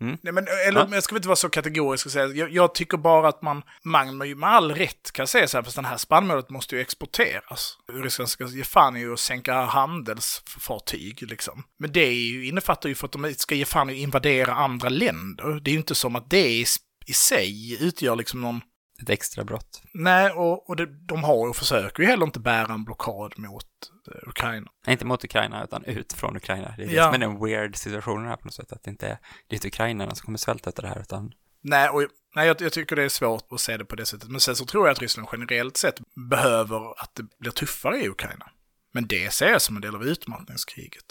Mm. Nej, men, eller, Ja. jag ska inte vara så kategorisk och säga, jag, jag tycker bara att man, man med all rätt kan säga så här, fast den här spannmålet måste ju exporteras. Ryssland ska ge fan i att sänka handelsfartyg liksom. Men det är ju, innefattar ju för att de ska ge fan i att invadera andra länder. Det är ju inte som att det i, i sig utgör liksom någon Ett extra brott. Nej, och, och det, de har och försöker ju heller inte bära en blockad mot eh, Ukraina. Nej, inte mot Ukraina, utan ut från Ukraina. Det är det Ja. som är den weird situationen här på något sätt, att det inte är, det är inte ukrainarna som kommer svälta efter det här, utan Nej, och, nej jag, jag tycker det är svårt att se det på det sättet. Men sen så tror jag att Ryssland generellt sett behöver att det blir tuffare i Ukraina. Men det ser jag som en del av utmattningskriget.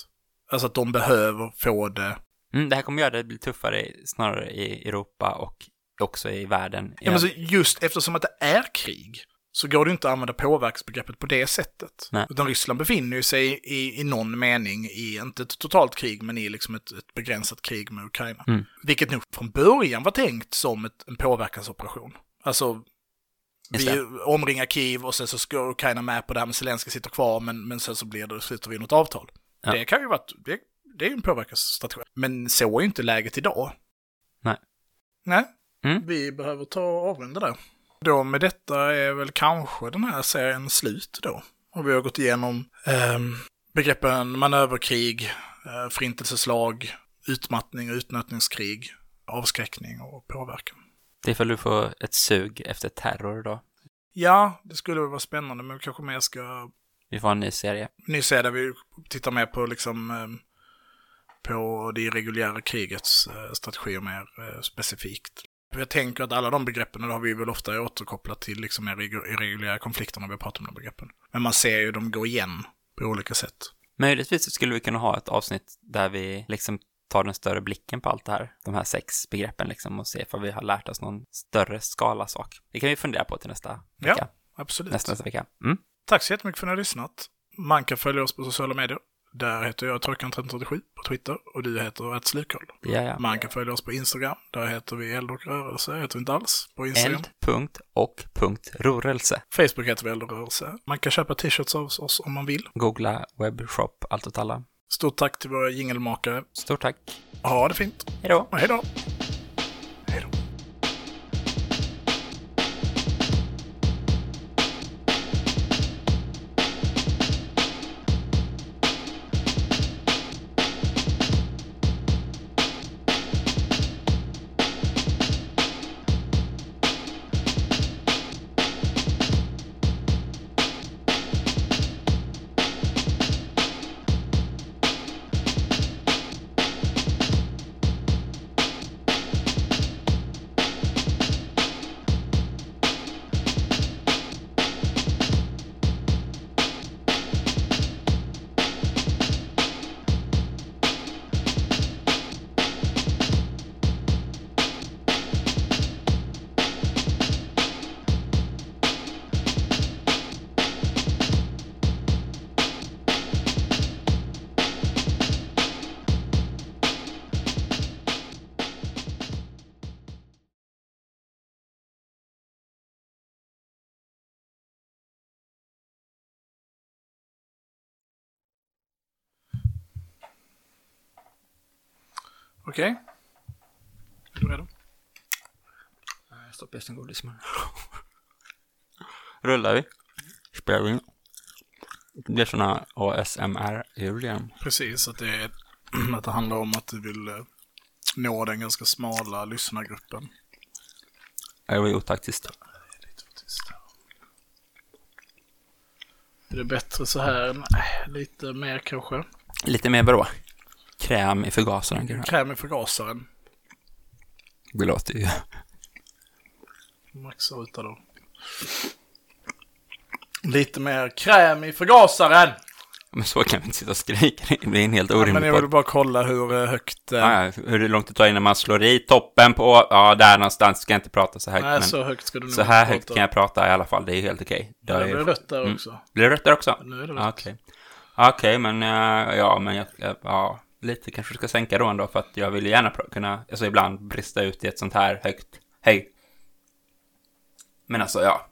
Alltså att de behöver få det. mm, det här kommer göra det bli tuffare snarare i Europa och också i världen. Ja, men så just eftersom att det är krig så går det inte att använda påverksbegreppet på det sättet. Nej. Utan Ryssland befinner ju sig i, i någon mening i, inte ett totalt krig, men i liksom ett, ett begränsat krig med Ukraina. Mm. Vilket nog från början var tänkt som ett, en påverkansoperation. Alltså, vi omringar Kiev och sen så ska Ukraina med på det här med Zelenskyj sitter kvar, men, men sen så blir det, slutar vi något avtal. Ja. Det kan ju vara, det, det är ju en påverkansstrategi. Men så är ju inte läget idag. Nej. Nej, Mm. vi behöver ta och avrunda där. Då med detta är väl kanske den här serien slut då. Och vi har gått igenom ehm, begreppen manöverkrig, eh, förintelseslag, utmattning och utnötningskrig, avskräckning och påverkan. Det är för du får ett sug efter terror då. Ja, det skulle väl vara spännande, men vi kanske mer ska Vi får en ny serie. ny serie där vi tittar mer på liksom ehm, på det irreguljära krigets eh, strategier mer eh, specifikt. Jag tänker att alla de begreppen, har vi väl ofta återkopplat till liksom irreguljära konflikter när vi pratar om de begreppen. Men man ser ju dem gå igen på olika sätt. Möjligtvis skulle vi kunna ha ett avsnitt där vi liksom tar den större blicken på allt det här, de här sex begreppen liksom och se om vi har lärt oss någon större skala sak. Det kan vi fundera på till nästa Ja. vecka. Absolut. Nästa, nästa vecka. Mm. Tack så jättemycket för att ni har lyssnat. Man kan följa oss på sociala medier. Där heter jag Torkan1337 på Twitter och du heter Slukkoll. Ja, ja. Man kan följa oss på Instagram. Där heter vi Eld och rörelse. Heter vi inte alls på Instagram. Eld, punkt och punkt rörelse. Facebook heter vi Eld och rörelse. Man kan köpa t-shirts av oss om man vill. Googla webbshop, allt åt alla. Stort tack till våra jingelmakare. Stort tack. Ha det fint. Hej då. Hej då. Okej. Är du redo? Jag sin godis med. Rullar vi? Spelar vi in? Det är såna ASMR-ljud igen. Precis, att det, är, att det handlar om att du vill eh, nå den ganska smala lyssnargruppen. Det var ju otaktiskt. Är det bättre så här? Nej, lite mer kanske. Lite mer vadå? Kräm i förgasaren kanske? Kräm i förgasaren. Det låter ju... Maxa ut då. Lite mer kräm i förgasaren! Men så kan vi inte sitta och skrika. Det blir en helt Ja, men orimlig jag vill bara kolla hur eh, högt... eh, Ja, hur långt det tar innan man slår i toppen på... Ja, där någonstans ska jag inte prata så högt. Nej, så högt ska du nog så här högt prata. kan jag prata i alla fall. Det är helt okej. Är- det blir rött där Mm. också. Blir det rött där också? Nu är det rött. Okej. Okej, men eh, ja, men jag, jag- ja, lite kanske du ska sänka då ändå för att jag vill ju gärna kunna, alltså ibland brista ut i ett sånt här högt hej. Men alltså, ja.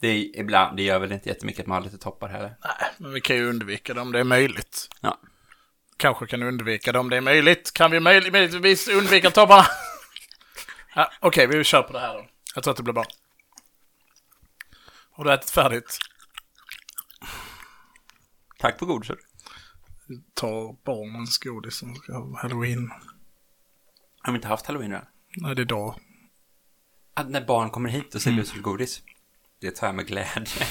Det är ibland, det gör väl inte jättemycket att man har lite toppar heller. Nej, men vi kan ju undvika det om det är möjligt. Ja. Kanske kan undvika det om det är möjligt. Kan vi möj- möjligtvis undvika topparna? ja, Okej, vi kör på det här då. Jag tror att det blir bra. Har du ätit färdigt? Tack för godiset. Ta barnens godis som ska ha halloween. Har vi inte haft halloween redan? Nej, det är idag. Att när barn kommer hit och säljer mm. godis. Det tar jag med glädje.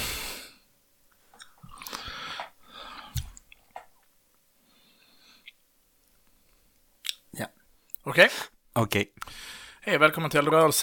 ja. Okej. Okej. Hej, välkommen till rörelse.